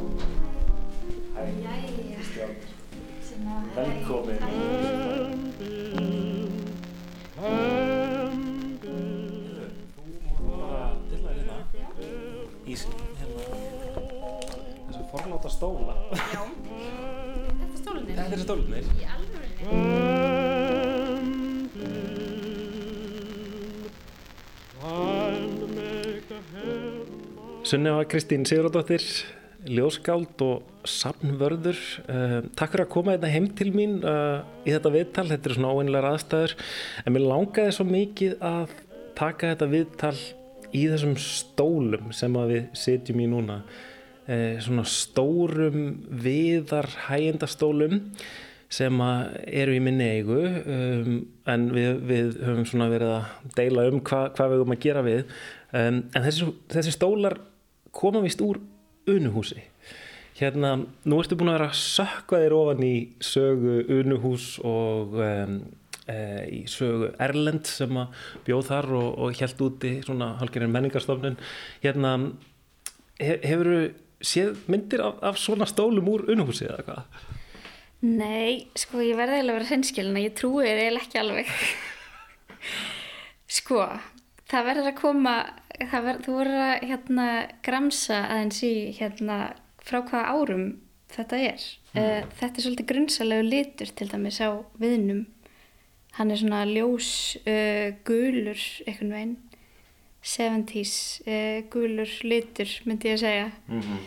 [SPEAKER 3] Hæ. Velkomin. Í hérna. Þessu forláta stóla. Já Þetta er stólunir. Í alveg. Sunneva Kristín Sigurðardóttir, ljóskáld og samnvörður. Uh, takk fyrir að koma þetta hérna heim til mín uh, í þetta viðtal. Þetta er svona óeinlegar aðstæður. En mér langaði svo mikið að taka þetta viðtal í þessum stólum sem að við setjum í núna svona stórum viðar hægindastólum sem eru í minni eigu um, en við, við höfum svona verið að deila um hva, hvað við höfum að gera við. Um, en þessi, þessi stólar koma vist úr unuhúsi. Hérna, nú ertu búin að vera að sökka þér ofan í sögu unuhús og um, e, í sögu Erlend sem að bjóð þar og, og held úti svona halgerinn menningarstofnun. Hérna hef, hefur þú séð myndir af, af svona stólum úr unuhúsi eða hvað?
[SPEAKER 4] Nei, sko ég verði eiginlega að vera hreinskilin ég trúi þér eiginlega ekki alveg sko það verður að koma verð, þú verður að hérna gramsa aðeins í hérna frá hvaða árum þetta er mm. uh, þetta er svolítið grunnsalegu litur til dæmis á viðnum hann er svona ljós uh, gulur einhvern veginn 70's uh, gulur litur myndi ég að segja mm -hmm.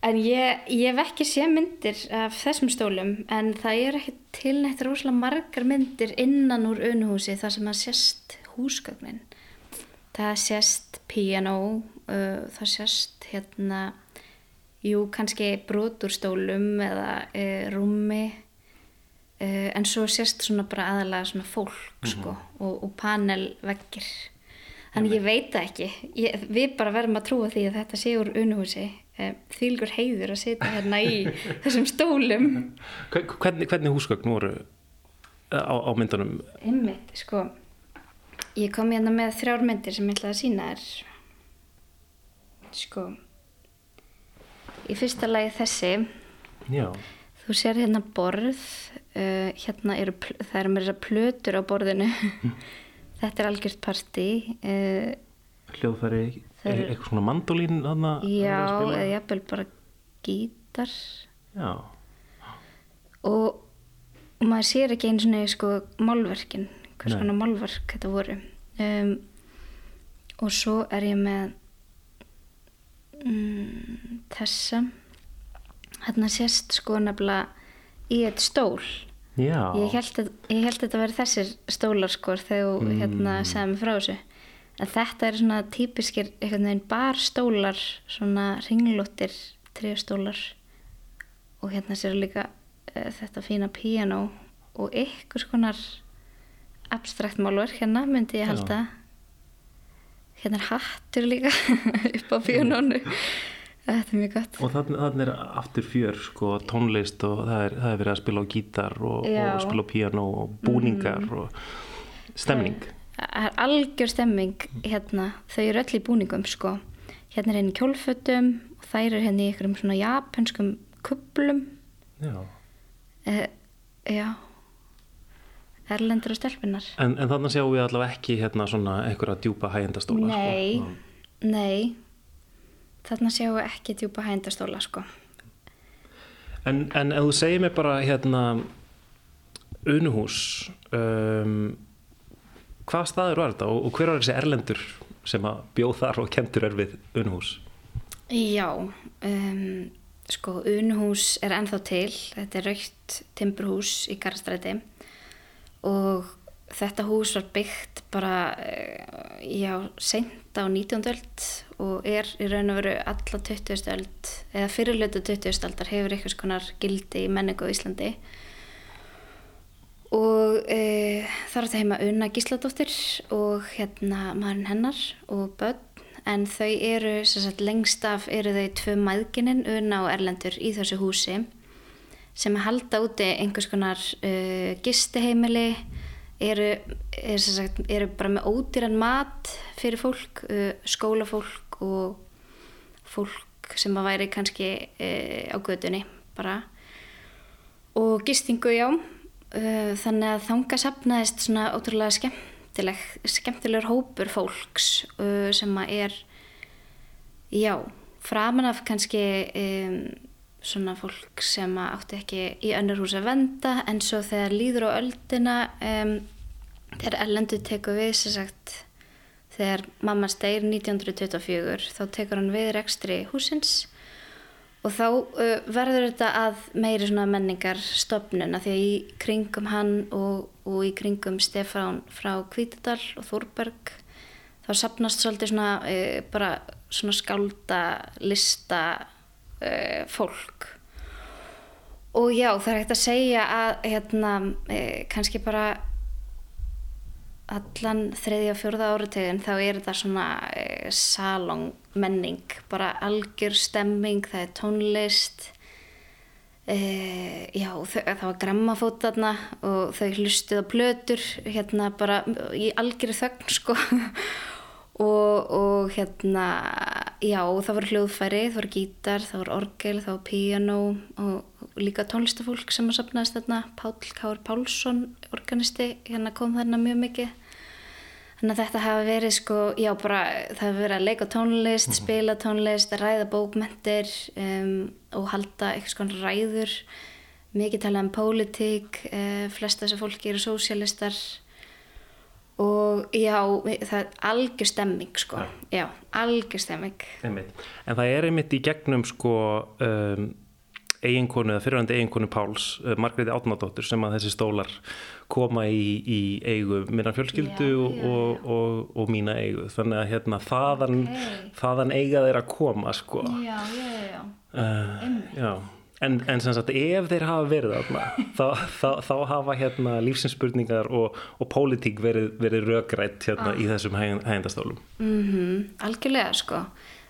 [SPEAKER 4] En ég, ég hef ekki sé myndir af þessum stólum en það er ekki tilnætt rosalega margar myndir innan úr unuhúsi þar sem það sést húsgögnin. Það sést piano, uh, það sést hérna, jú kannski brotur stólum eða uh, rúmi en svo sést svona bara aðalega svona fólk mm -hmm. sko og, og panelveggir. Þannig ég veit það ekki. Ég, við bara verðum að trúa því að þetta sé úr unuhúsi. Eh, þýlgur heiður að setja hérna í þessum stólum.
[SPEAKER 3] Hvernig, hvernig húsgögn voru eh, á, á myndunum?
[SPEAKER 4] Einmitt, sko. Ég kom hérna með þrjár myndir sem ég ætlaði að sína er sko. Í fyrsta lagi þessi.
[SPEAKER 3] Já.
[SPEAKER 4] þú sér hérna borð. Uh, hérna eru það eru með þessar plötur á borðinu þetta er algjört parti uh,
[SPEAKER 3] hljóðfæri er eitthvað svona mandolín
[SPEAKER 4] já, eða jafnvel bara gítar.
[SPEAKER 3] Já.
[SPEAKER 4] Og, maður sér ekki eins og sko málverkin hvers konar málverk þetta voru. Um, og svo er ég með um, þessa. Hérna sést sko nefnilega í eitt stól
[SPEAKER 3] já.
[SPEAKER 4] Ég held að, ég held að þetta verði þessir stólar sko þegar mm. hérna segðum frá þessu. En þetta er svona típiskir einhvern veginn barstólar svona ringlóttir tríastólar og hérna sér líka uh, þetta fína piano og ykkur skonar abstrakt málverk hérna myndi ég halda. Já. hérna er hattur líka upp á pianónu þetta er mjög gott.
[SPEAKER 3] Og þannig er aftur fjör sko tónlist og það er, það er verið að spila á gítar og, og spila á piano og búningar mm. og stemning
[SPEAKER 4] það er algjör stemming hérna, þau eru öll í búningum sko. Hérna er henni kjólfötum og þær eru henni í einhverjum svona japanskum kublum
[SPEAKER 3] já.
[SPEAKER 4] Uh, já. Erlendur og stelpunar
[SPEAKER 3] en, en þannig sjáum við allavega ekki hérna svona einhverja djúpa hægendastóla
[SPEAKER 4] sko. nei, sko. nei þannig sjáum við ekki djúpa hægendastóla sko.
[SPEAKER 3] En, en ef þú segir mig bara hérna unuhús um hvað staður var þetta og, og hver var þessi erlendur sem að bjóð þar og kentur er við Unuhús?
[SPEAKER 4] Já, um, sko Unuhús er ennþá til, þetta er raukt timburhús í Garastræti og þetta hús var byggt bara, eh, já, sent á 19. öld og er í raun og veru alla 20. öld eða fyrirlötu 20. öldar hefur eitthvað skonar gildi í menningu á Íslandi og e, þar átti heima Unna Gísladóttir og hérna maðurinn hennar og börn en þau eru sagt, lengst af eru þau tvö maðgininn Unna og Erlendur í þessu húsi sem halda úti einhvers konar uh, gistiheimili eru, er, sagt, eru bara með ódýran mat fyrir fólk uh, skólafólk og fólk sem að væri kannski uh, á gödunni bara. Og gistingu já. Uh, þannig að þanga sapnaðist svona ótrúlega skemmtileg skemmtilegur hópur fólks sem að er já, framan af kannski um, svona fólk sem átti ekki í önnur hús að venda en svo þegar líður á öldina um, þegar ellendu tekur við sem sagt þegar mamma steyr 1924 þá tekur hann við rekstri húsins og þá uh, verður þetta að meiri svona menningar stopnun að því að í kringum hann og, og í kringum Stefán frá Kvítadal og Þórberg þá þá sapnast svolítið svona uh, bara svona skálda lista uh, fólk. Og já það er hægt að segja að hérna uh, kannski bara allan þriðja og fjörða árategin þá er þetta svona uh, salong menning, bara algjör stemming, það er tónlist já, það var grammafót þarna og þau hlustuð á plötur hérna bara í algjörðu þögn sko og, og hérna já, það voru hljóðfæri, það voru gítar það voru orgel, það voru piano og líka tónlistafólk sem að sapnaðist þarna, Pál Káur Pálsson organisti, hérna kom þarna mjög mikið. Þannig að þetta hafi verið sko, já bara það hafi verið að leika tónlist, spila tónlist, ræða bókmentir um, og halda eitthvað svona ræður, mikið tala um pólitík, uh, flesta þessu fólki eru sósialistar og já, það er algjör stemming sko, já, já algjör stemming.
[SPEAKER 3] Einmitt. En það er einmitt í gegnum sko um, eiginkonu eða fyrirvændi eiginkonu Páls, uh, Margreði Átnardóttur sem að þessi stólar koma í, í eigu minna fjölskyldu
[SPEAKER 4] Já,
[SPEAKER 3] og,
[SPEAKER 4] já,
[SPEAKER 3] og, og, og mína eigu þannig að hérna þaðan,
[SPEAKER 4] Ókei.
[SPEAKER 3] þaðan eiga þeir að koma sko
[SPEAKER 4] Já, já, já,
[SPEAKER 3] uh, já. En, en sem sagt ef þeir hafa verið þarna þá, þá, þá hafa hérna lífsinsspurningar og, og pólitík verið, verið rökrætt hérna í þessum hægendastólum
[SPEAKER 4] mm algjörlega sko.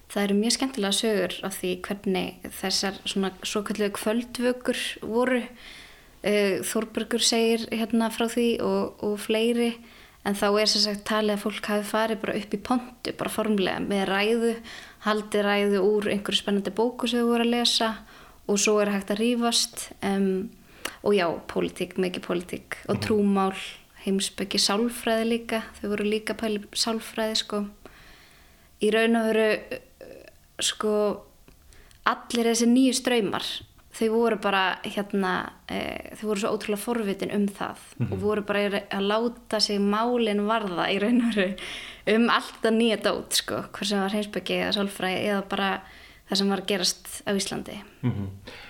[SPEAKER 4] Það eru mjög skemmtilega sögur af því hvernig þessar svona svo kallu kvöldvökur voru. Uh, Þórbergur segir hérna frá því og, og fleiri en þá er sem sagt talið að fólk hafi farið bara upp í pontu, bara formlega með ræðu, haldið ræðu úr einhverju spennandi bóku sem þau voru að lesa og svo er hægt að rífast um, og já, pólitík, mikið pólitík og trúmál, heimsbyggi sálfræði líka, þau voru líka að pæli sálfræði sko. Í raun og veru sko allir þessi nýju ströymar þau voru bara hérna e, þau voru svo ótrúlega forvitin um það og voru bara að láta sig málin varða í raun og veru um allt það nýja dót sko hvort sem var heimsbyggi eða sálfræði eða bara það sem var að gerast á Íslandi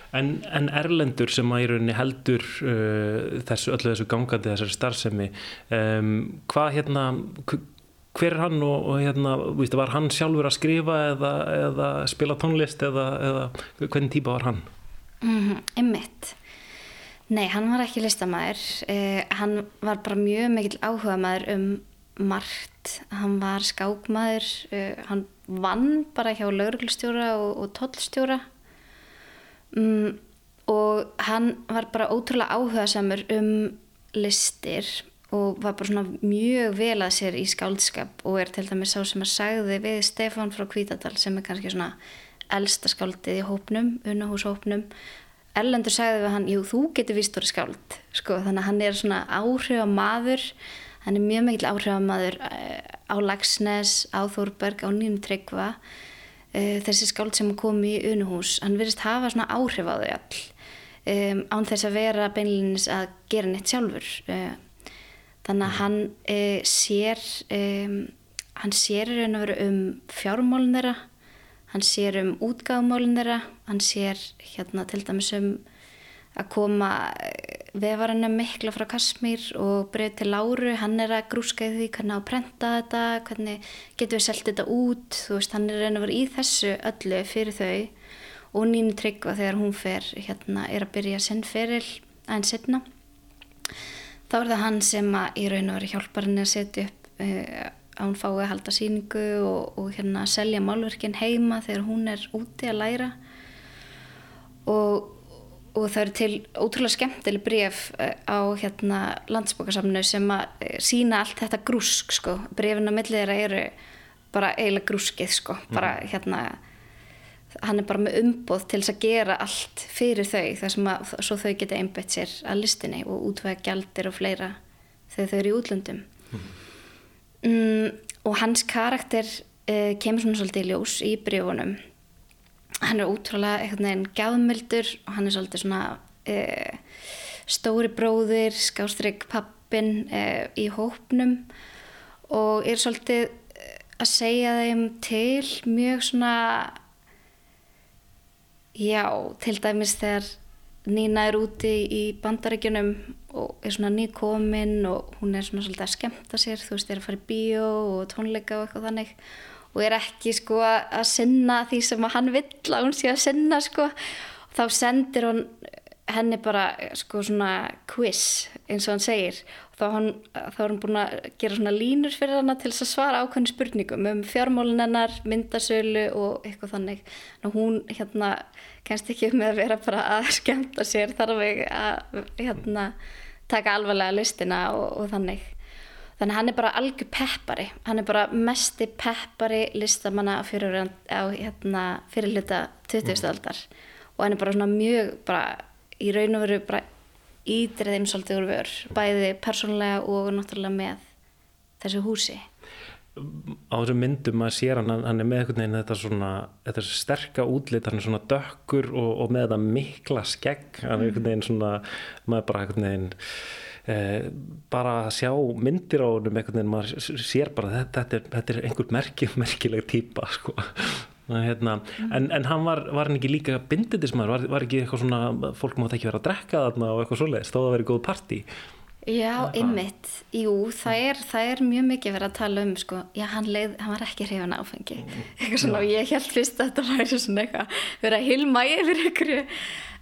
[SPEAKER 3] En, en Erlendur sem að í rauninni heldur uh, þessu, öllu þessu gangandi þessari starfsemi um, hvað hérna hv- hver er hann og, og hérna víst, var hann sjálfur að skrifa eða, eða spila tónlist eða, eða hvernig típa var hann?
[SPEAKER 4] Mm Einmitt. Nei, hann var ekki listamæður. Eh, hann var bara mjög mikill áhugamæður um margt. Hann var skákmaður, eh, hann vann bara hjá lauruglustjóra og, og tollstjóra. Mm, og hann var bara ótrúlega áhugasamur um listir og var bara svona mjög vel að sér í skáldskap og er til dæmis sá sem að sagði við Stefán frá Hvítadal sem er kannski svona elsta skáldið í hópnum, unnahúshópnum Erlendur sagði við hann, jú þú getur víst orðið skáld, sko, þannig að hann er svona áhrifamaður, hann er mjög mikill áhrifamaður eh, á Lagsnes, á Þórberg, á Nýjum Tryggva eh, þessi skáld sem kom í unuhús, hann virðist hafa svona áhrif á þau all um, án þess að vera beinlinis að gera neitt sjálfur. Uh, þannig að hann uh, sér um, hann sér raun og veru um fjármálin þeirra hann sér um útgáfumálin þeirra hann sér hérna til dæmis um að koma vefarannum mikla frá Kasmír og breyð til Láru, hann er að grúska í því hvernig á að prenta þetta, hvernig getum við selgt þetta út, þú veist, hann er raun og verið í þessu öllu fyrir þau og Nínu Tryggva þegar hún fer hérna er að byrja sinn feril aðeins setna þá er það hann sem að í raun og verið hjálpar henni að setja upp uh, að hún fái að halda síningu og, og hérna selja málverkin heima þegar hún er úti að læra. Og, og það eru til ótrúlega skemmtileg bref eh, á hérna landsbókasamnu sem að eh, sína allt þetta grúsk sko, brefin á millið þeirra eru bara eiginlega grúskið sko, bara hérna hann er bara með umboð til þess að gera allt fyrir þau þar sem að þau geta einbætt sér að listinni og útvæða gjaldir og fleira þegar þau eru í útlöndum. Mm, og hans karakter uh, kemur svona svolítið í ljós í brífunum hann er útrúlega einhvern veginn gafmildur og hann er svolítið svona uh, stóri bróðir skástrygg pappin uh, í hópnum og er svolítið eh, að segja þeim til mjög svona já, til dæmis þegar Nína er úti í bandaríkjunum og er svona nýkomin og hún er svona svolítið að skemta sér, þú veist, er að fara í bíó og tónleika og eitthvað þannig og er ekki sko að sinna því sem að hann vill að hún sé að sinna sko. Þá sendir hún henni bara sko svona quiz eins og hann segir. Þá, hann, þá er hann búin að gera svona línur fyrir hana til þess að svara ákveðin spurningum um fjármálun hennar, myndasölu og eitthvað þannig. Og hún hérna kennst ekki með að vera bara að skemta sér þarf ekki að hérna taka alvarlega listina og, og þannig þannig hann er bara algjör peppari. Hann er bara mesti peppari listamanna fyrir, á hérna, fyrir hluta 20. aldar. Og hann er bara svona mjög bara í raun og veru bara ídrið þeim svolítið úr vör. Bæði persónlega og náttúrulega með þessu húsi.
[SPEAKER 3] Á þessum myndum að sér hann hann er með einhvern veginn þetta svona þetta sterka útlit, hann er svona dökkur og, og með þetta mikla skegg. Hann er einhvern veginn svona maður bara einhvern veginn bara að sjá myndir á húnum einhvern veginn, maður sér bara þetta, þetta, er, þetta er einhver merki, merkileg týpa sko. hérna, en, en hann var, var hann ekki líka bindindismæður, var, var ekki eitthvað svona fólk mátt ekki vera að drekka þarna og eitthvað svoleiðis, þó að vera góð partí?
[SPEAKER 4] Já, einmitt, jú, það er, það er mjög mikið verið að tala um sko, já, hann, leið, hann var ekki hrifan áfengi. Mm. eitthvað svona, og ég held fyrst að þetta væri svona eitthvað, verið að hilma yfir ykkur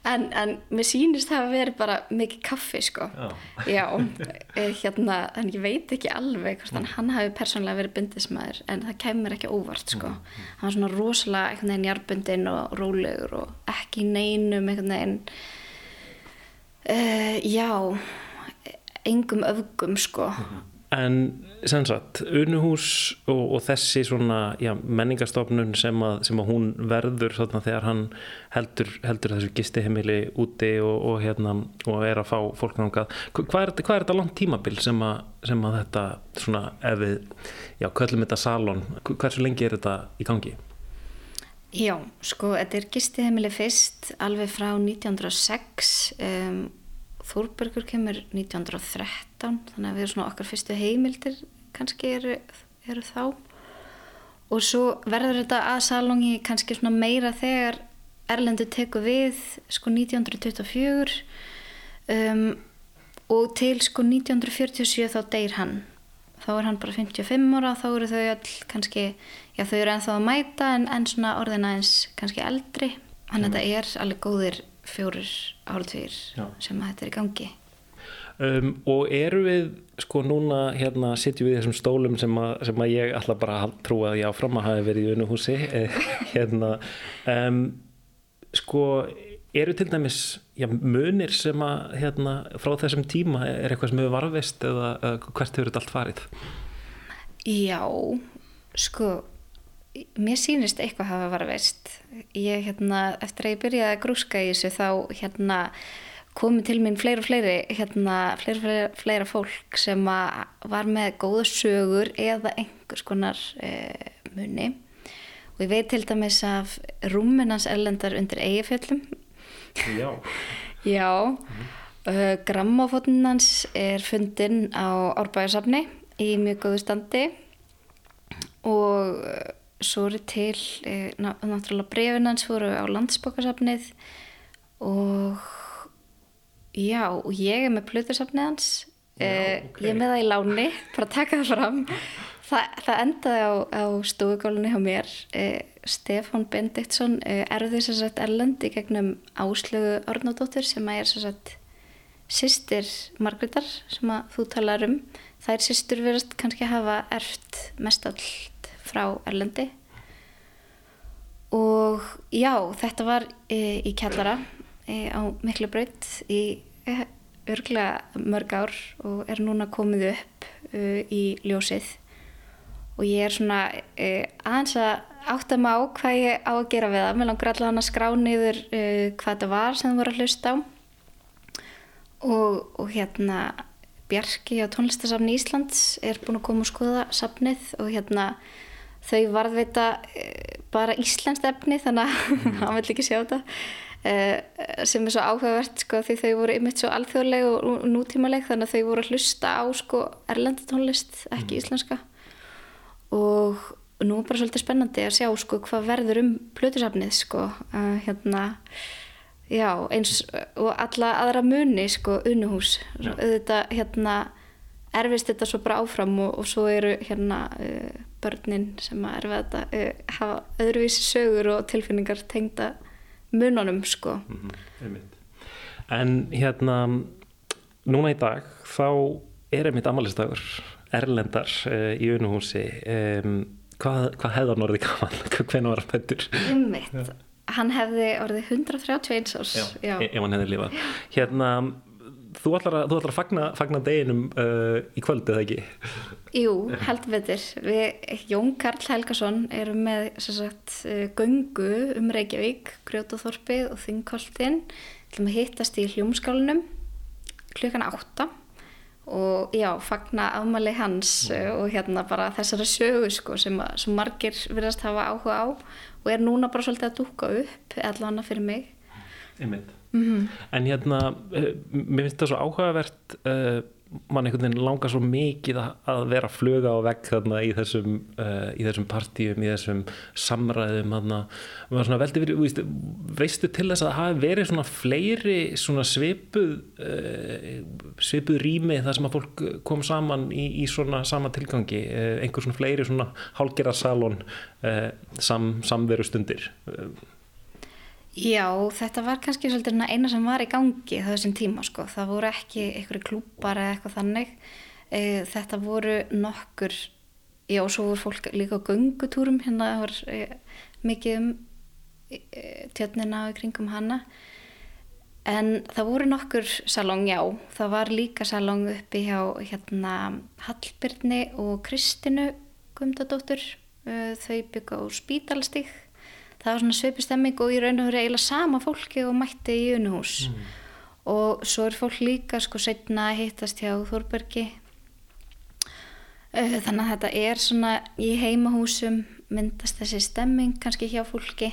[SPEAKER 4] en, en mér sýnist það að vera bara mikið kaffi sko já, já eh, hérna, en ég veit ekki alveg hvort mm. hann hafi persónlega verið bindismæður en það kemur ekki óvart sko mm. mm. hann var svona rosalega einhvern veginn jarbundin og rólegur og ekki neinum einhvern veginn uh, já engum öfgum sko mm.
[SPEAKER 3] En sem sagt, unuhús og, og þessi svona já, menningastofnun sem að, sem að hún verður svona, þegar hann heldur, heldur þessu gistihemili úti og, og, hérna, og er að fá fólk nángað. Hvað er, hvað er þetta langt tímabil sem að, sem að þetta svona ef við, já, köllum þetta salon, hversu lengi er þetta í gangi?
[SPEAKER 4] Já, sko, þetta er gistihemili fyrst alveg frá 1906 um, Þórbergur kemur 1913 þannig að við erum svona okkar fyrstu heimildir kannski eru, eru þá. Og svo verður þetta að salongi kannski svona meira þegar Erlendur tekur við sko 1924 um, og til sko 1947 þá deyr hann. Þá er hann bara 55 ára þá eru þau all kannski já þau eru ennþá að mæta en, en svona orðina eins kannski eldri. Þannig að þetta er alveg góðir fjórir áratvír sem að þetta er í gangi.
[SPEAKER 3] Um, og eru við sko núna hérna sitjum við þessum stólum sem að, sem að ég alltaf bara trú að ég áfram að hafa verið í unuhúsi eh, hérna. Um, sko eru til dæmis já, munir sem að hérna frá þessum tíma er eitthvað sem hefur varfist eða, eða hvert hefur þetta allt farið?
[SPEAKER 4] Já, sko mér sýnist eitthvað hafa verið veist ég hérna, eftir að ég byrjaði að grúska í þessu þá hérna komið til mín fleira og fleiri hérna, fleira, fleira, fleira fólk sem var með góða sögur eða einhvers konar e, munni og ég veit til dæmis af rúminans ellendar undir eigifjöllum
[SPEAKER 3] Já.
[SPEAKER 4] Já. Mm. uh, Grammafotnans er fundin á Árbæðarsafni í mjög góðu standi. Og svo eru til e, náttúrulega brefinans fóru á landsbókarsafnið og já, og ég er með plötursafnið hans. Já, okay. ég er með það í láni bara taka það fram. Þa, það endaði á, á stúðugálunni hjá mér. E, Stefán Bendiktsson e, erði þess að erlend í gegnum áslögu Ornadóttur sem að er þess að sýstir Margreðar sem að þú talar um. Er sýstur verið kannski hafa erft mest all frá Erlendi. Og já, þetta var e, í kjallara e, á miklu braut í e, örglega mörg ár og er núna komið upp e, í ljósið. Og ég er svona e, aðeins að átta mig á hvað ég á að gera við það. Mér langar allavega að skrá niður e, hvað þetta var sem það voru að hlusta á. Og, og hérna Bjarki á tónlistasafni Íslands er búin að koma og skoða safnið og hérna þau varðveita eh, bara íslenskt efni þannig að mm. hann vill ekki sjá þetta uh, sem er svo áhugavert sko, því þau voru ymitt svo alþjóðleg og nútímaleg þannig að þau voru að hlusta á sko, erlendatónlist, ekki mm. íslenska og nú er bara svolítið spennandi að sjá sko, hvað verður um plötusafnið sko. hérna já, eins og alla aðra muni sko, unuhús auðvitað hérna erfist þetta svo bara áfram og, og svo eru hérna uh, börnin sem að erfa þetta uh, hafa öðruvísi sögur og tilfinningar tengda mununum sko.
[SPEAKER 3] Mm -hmm. En hérna núna í dag þá er einmitt amalistagur erlendar uh, í unuhúsi. Um, hvað, hvað hefðan orðið gaman hvernig var hann fættur?
[SPEAKER 4] Einmitt, hann hefði orðið 131 árs.
[SPEAKER 3] Já, já. ef hann hefði lifað. Hérna þú ætlar að, þú ætlar að fagna, fagna deginum uh, í kvöld eða ekki?
[SPEAKER 4] Jú, heldur betur. Við, Jón Karl Helgason erum með sagt, uh, göngu um Reykjavík, Grjótaþorpið og Þingkoltin. Við ætlum að hittast í hljómskálunum klukkan átta og já, fagna afmali hans mm. og hérna bara þessari sögu sko sem, að, sem margir virðast hafa áhuga á og er núna bara svolítið að dúka upp allavega fyrir mig.
[SPEAKER 3] Einmitt. Mm -hmm. En hérna, eh, mér finnst það svo áhugavert, uh, mann einhvern veginn langar svo mikið að vera fluga á vegg þarna í þessum, uh, í þessum partíum, í þessum samræðum þarna. Veldi, veist, veistu til þess að hafi verið svona fleiri svona svipuð, uh, svipuð rými þar sem að fólk kom saman í, í svona sama tilgangi, einhver svona fleiri svona hálgerarsalón sam, samveru stundir?
[SPEAKER 4] Já, þetta var kannski svolítið eina sem var í gangi þessum tíma sko. Það voru ekki einhverju klúpar eða eitthvað þannig. E, þetta voru nokkur, já, svo voru fólk líka á gungutúrum hérna, það var e, mikið um e, tjötnina og kringum hana. En það voru nokkur salong, já. Það var líka salong uppi hjá hérna Hallbyrni og Kristinu Gumdadóttur. Þau byggja á spítalstík það var svona sveipi stemming og í raun og veru eiginlega sama fólki og mætti í unuhús mm. og svo er fólk líka sko setna að hittast hjá Þórbergi eh, þannig að þetta er svona í heimahúsum myndast þessi stemming kannski hjá fólki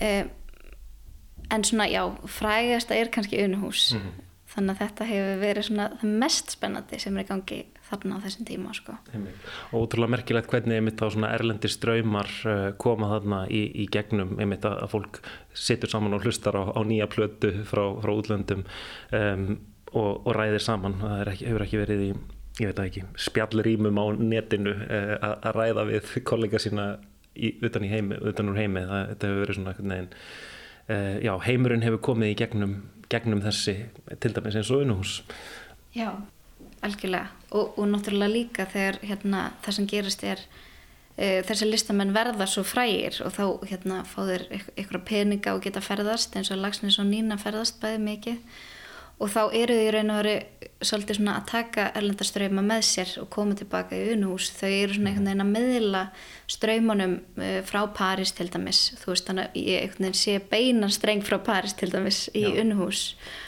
[SPEAKER 4] eh, en svona já frægasta er kannski unuhús mm. þannig að þetta hefur verið svona það mest spennandi sem er í gangi þarna á þessum tíma sko.
[SPEAKER 3] og útrúlega merkilegt hvernig einmitt á svona erlendir ströymar uh, koma þarna í, í gegnum einmitt að, að fólk situr saman og hlustar á, á nýja plötu frá, frá útlöndum um, og, og ræðir saman. Það ekki, hefur ekki verið í ég veit ekki, spjallrýmum á netinu uh, að ræða við kollega sína í, utan, heimi, utan úr heimi. Það, þetta hefur verið svona negin, uh, já, heimurinn hefur komið í gegnum, gegnum þessi til dæmis eins og unuhús.
[SPEAKER 4] Já algjörlega. Og, og náttúrulega líka þegar hérna, það sem gerist er e, þessi listamenn verða svo frægir og þá hérna, fá þeir ykkur peninga og geta ferðast eins og Lagsnes og Nína ferðast bæði mikið. Og þá eru þau í raun og veru svolítið svona að taka erlendarströyma með sér og koma tilbaka í unuhús. Þau eru svona einhvern veginn að miðla ströymanum e, frá París til dæmis. Þú veist þannig að ég sé beinan streng frá París til dæmis í unuhús. og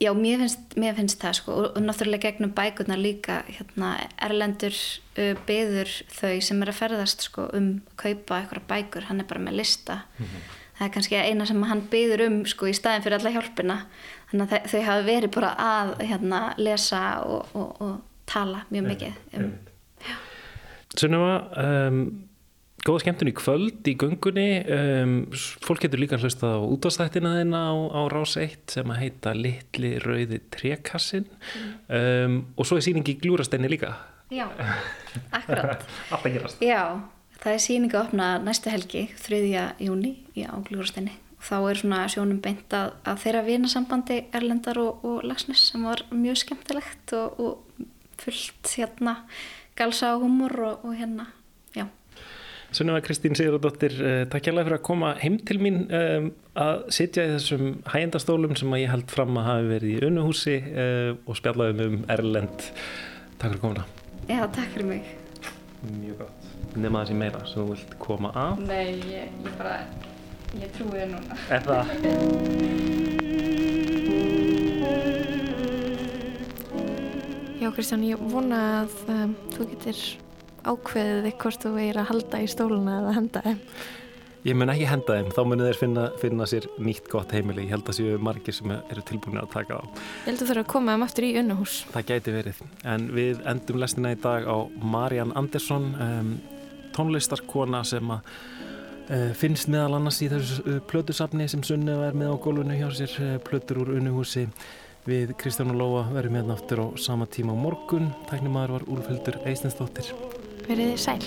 [SPEAKER 4] já, mér finnst, mér finnst það sko og, og náttúrulega gegnum bækurna líka hérna, erlendur uh, byður þau sem er að ferðast sko um að kaupa eitthvað bækur, hann er bara með lista mm -hmm. það er kannski eina sem hann byður um sko í staðin fyrir alla hjálpina þannig að þau hafa verið bara að hérna lesa og, og, og tala mjög mikið um.
[SPEAKER 3] Sunnuma um Góða skemmtun í kvöld í gungunni um, fólk getur líka hlusta á útváðstættina þeina á, á Rás 1 sem að heita Littli rauði trekassin um, og svo er síningi í Glúrasteini líka.
[SPEAKER 4] Já, akkurat.
[SPEAKER 3] Alltaf gerast.
[SPEAKER 4] Já, það er síningi að opna næstu helgi 3. júni á Glúrasteini. Og þá er svona sjónum beint að, að þeirra vinasambandi Erlendar og, og Lagsnes sem var mjög skemmtilegt og, og fullt hérna galsa og humor og, og hérna
[SPEAKER 3] Sunneva Kristín Sigurðardóttir, uh, takk hjálpa fyrir að koma heim til mín um, að sitja í þessum hægendastólum sem ég held fram að hafi verið í unnuhúsi uh, og spjallaðum um Erlend. Takk fyrir komuna.
[SPEAKER 4] Já, takk fyrir mig.
[SPEAKER 3] Mjög gott. Nefna það sem meira sem þú vilt koma að?
[SPEAKER 9] Nei, ég, ég bara, ég trúi þér núna.
[SPEAKER 3] Eða?
[SPEAKER 6] Já, Kristján, ég vona að um, þú getur ákveðið þig hvort þú er að halda í stóluna eða henda þeim?
[SPEAKER 3] Ég mun ekki henda þeim, þá munir þeir finna, finna sér nýtt gott heimili. Ég held að séu margir sem eru tilbúin að taka á.
[SPEAKER 6] Ég held að þú þurfa að koma um aftur í unnuhús.
[SPEAKER 3] Það gæti verið. En við endum lestina í dag á Marian Andersson, um, tónlistarkona sem að Uh, finnst meðal annars í þessu uh, plötusafni sem Sunni er með á gólfinu hjá sér uh, plötur úr unuhúsi við Kristján og Lóa verðum hérna aftur á sama tíma á morgun tæknimaður var Úlfhildur Eistensdóttir
[SPEAKER 6] Verðið sæl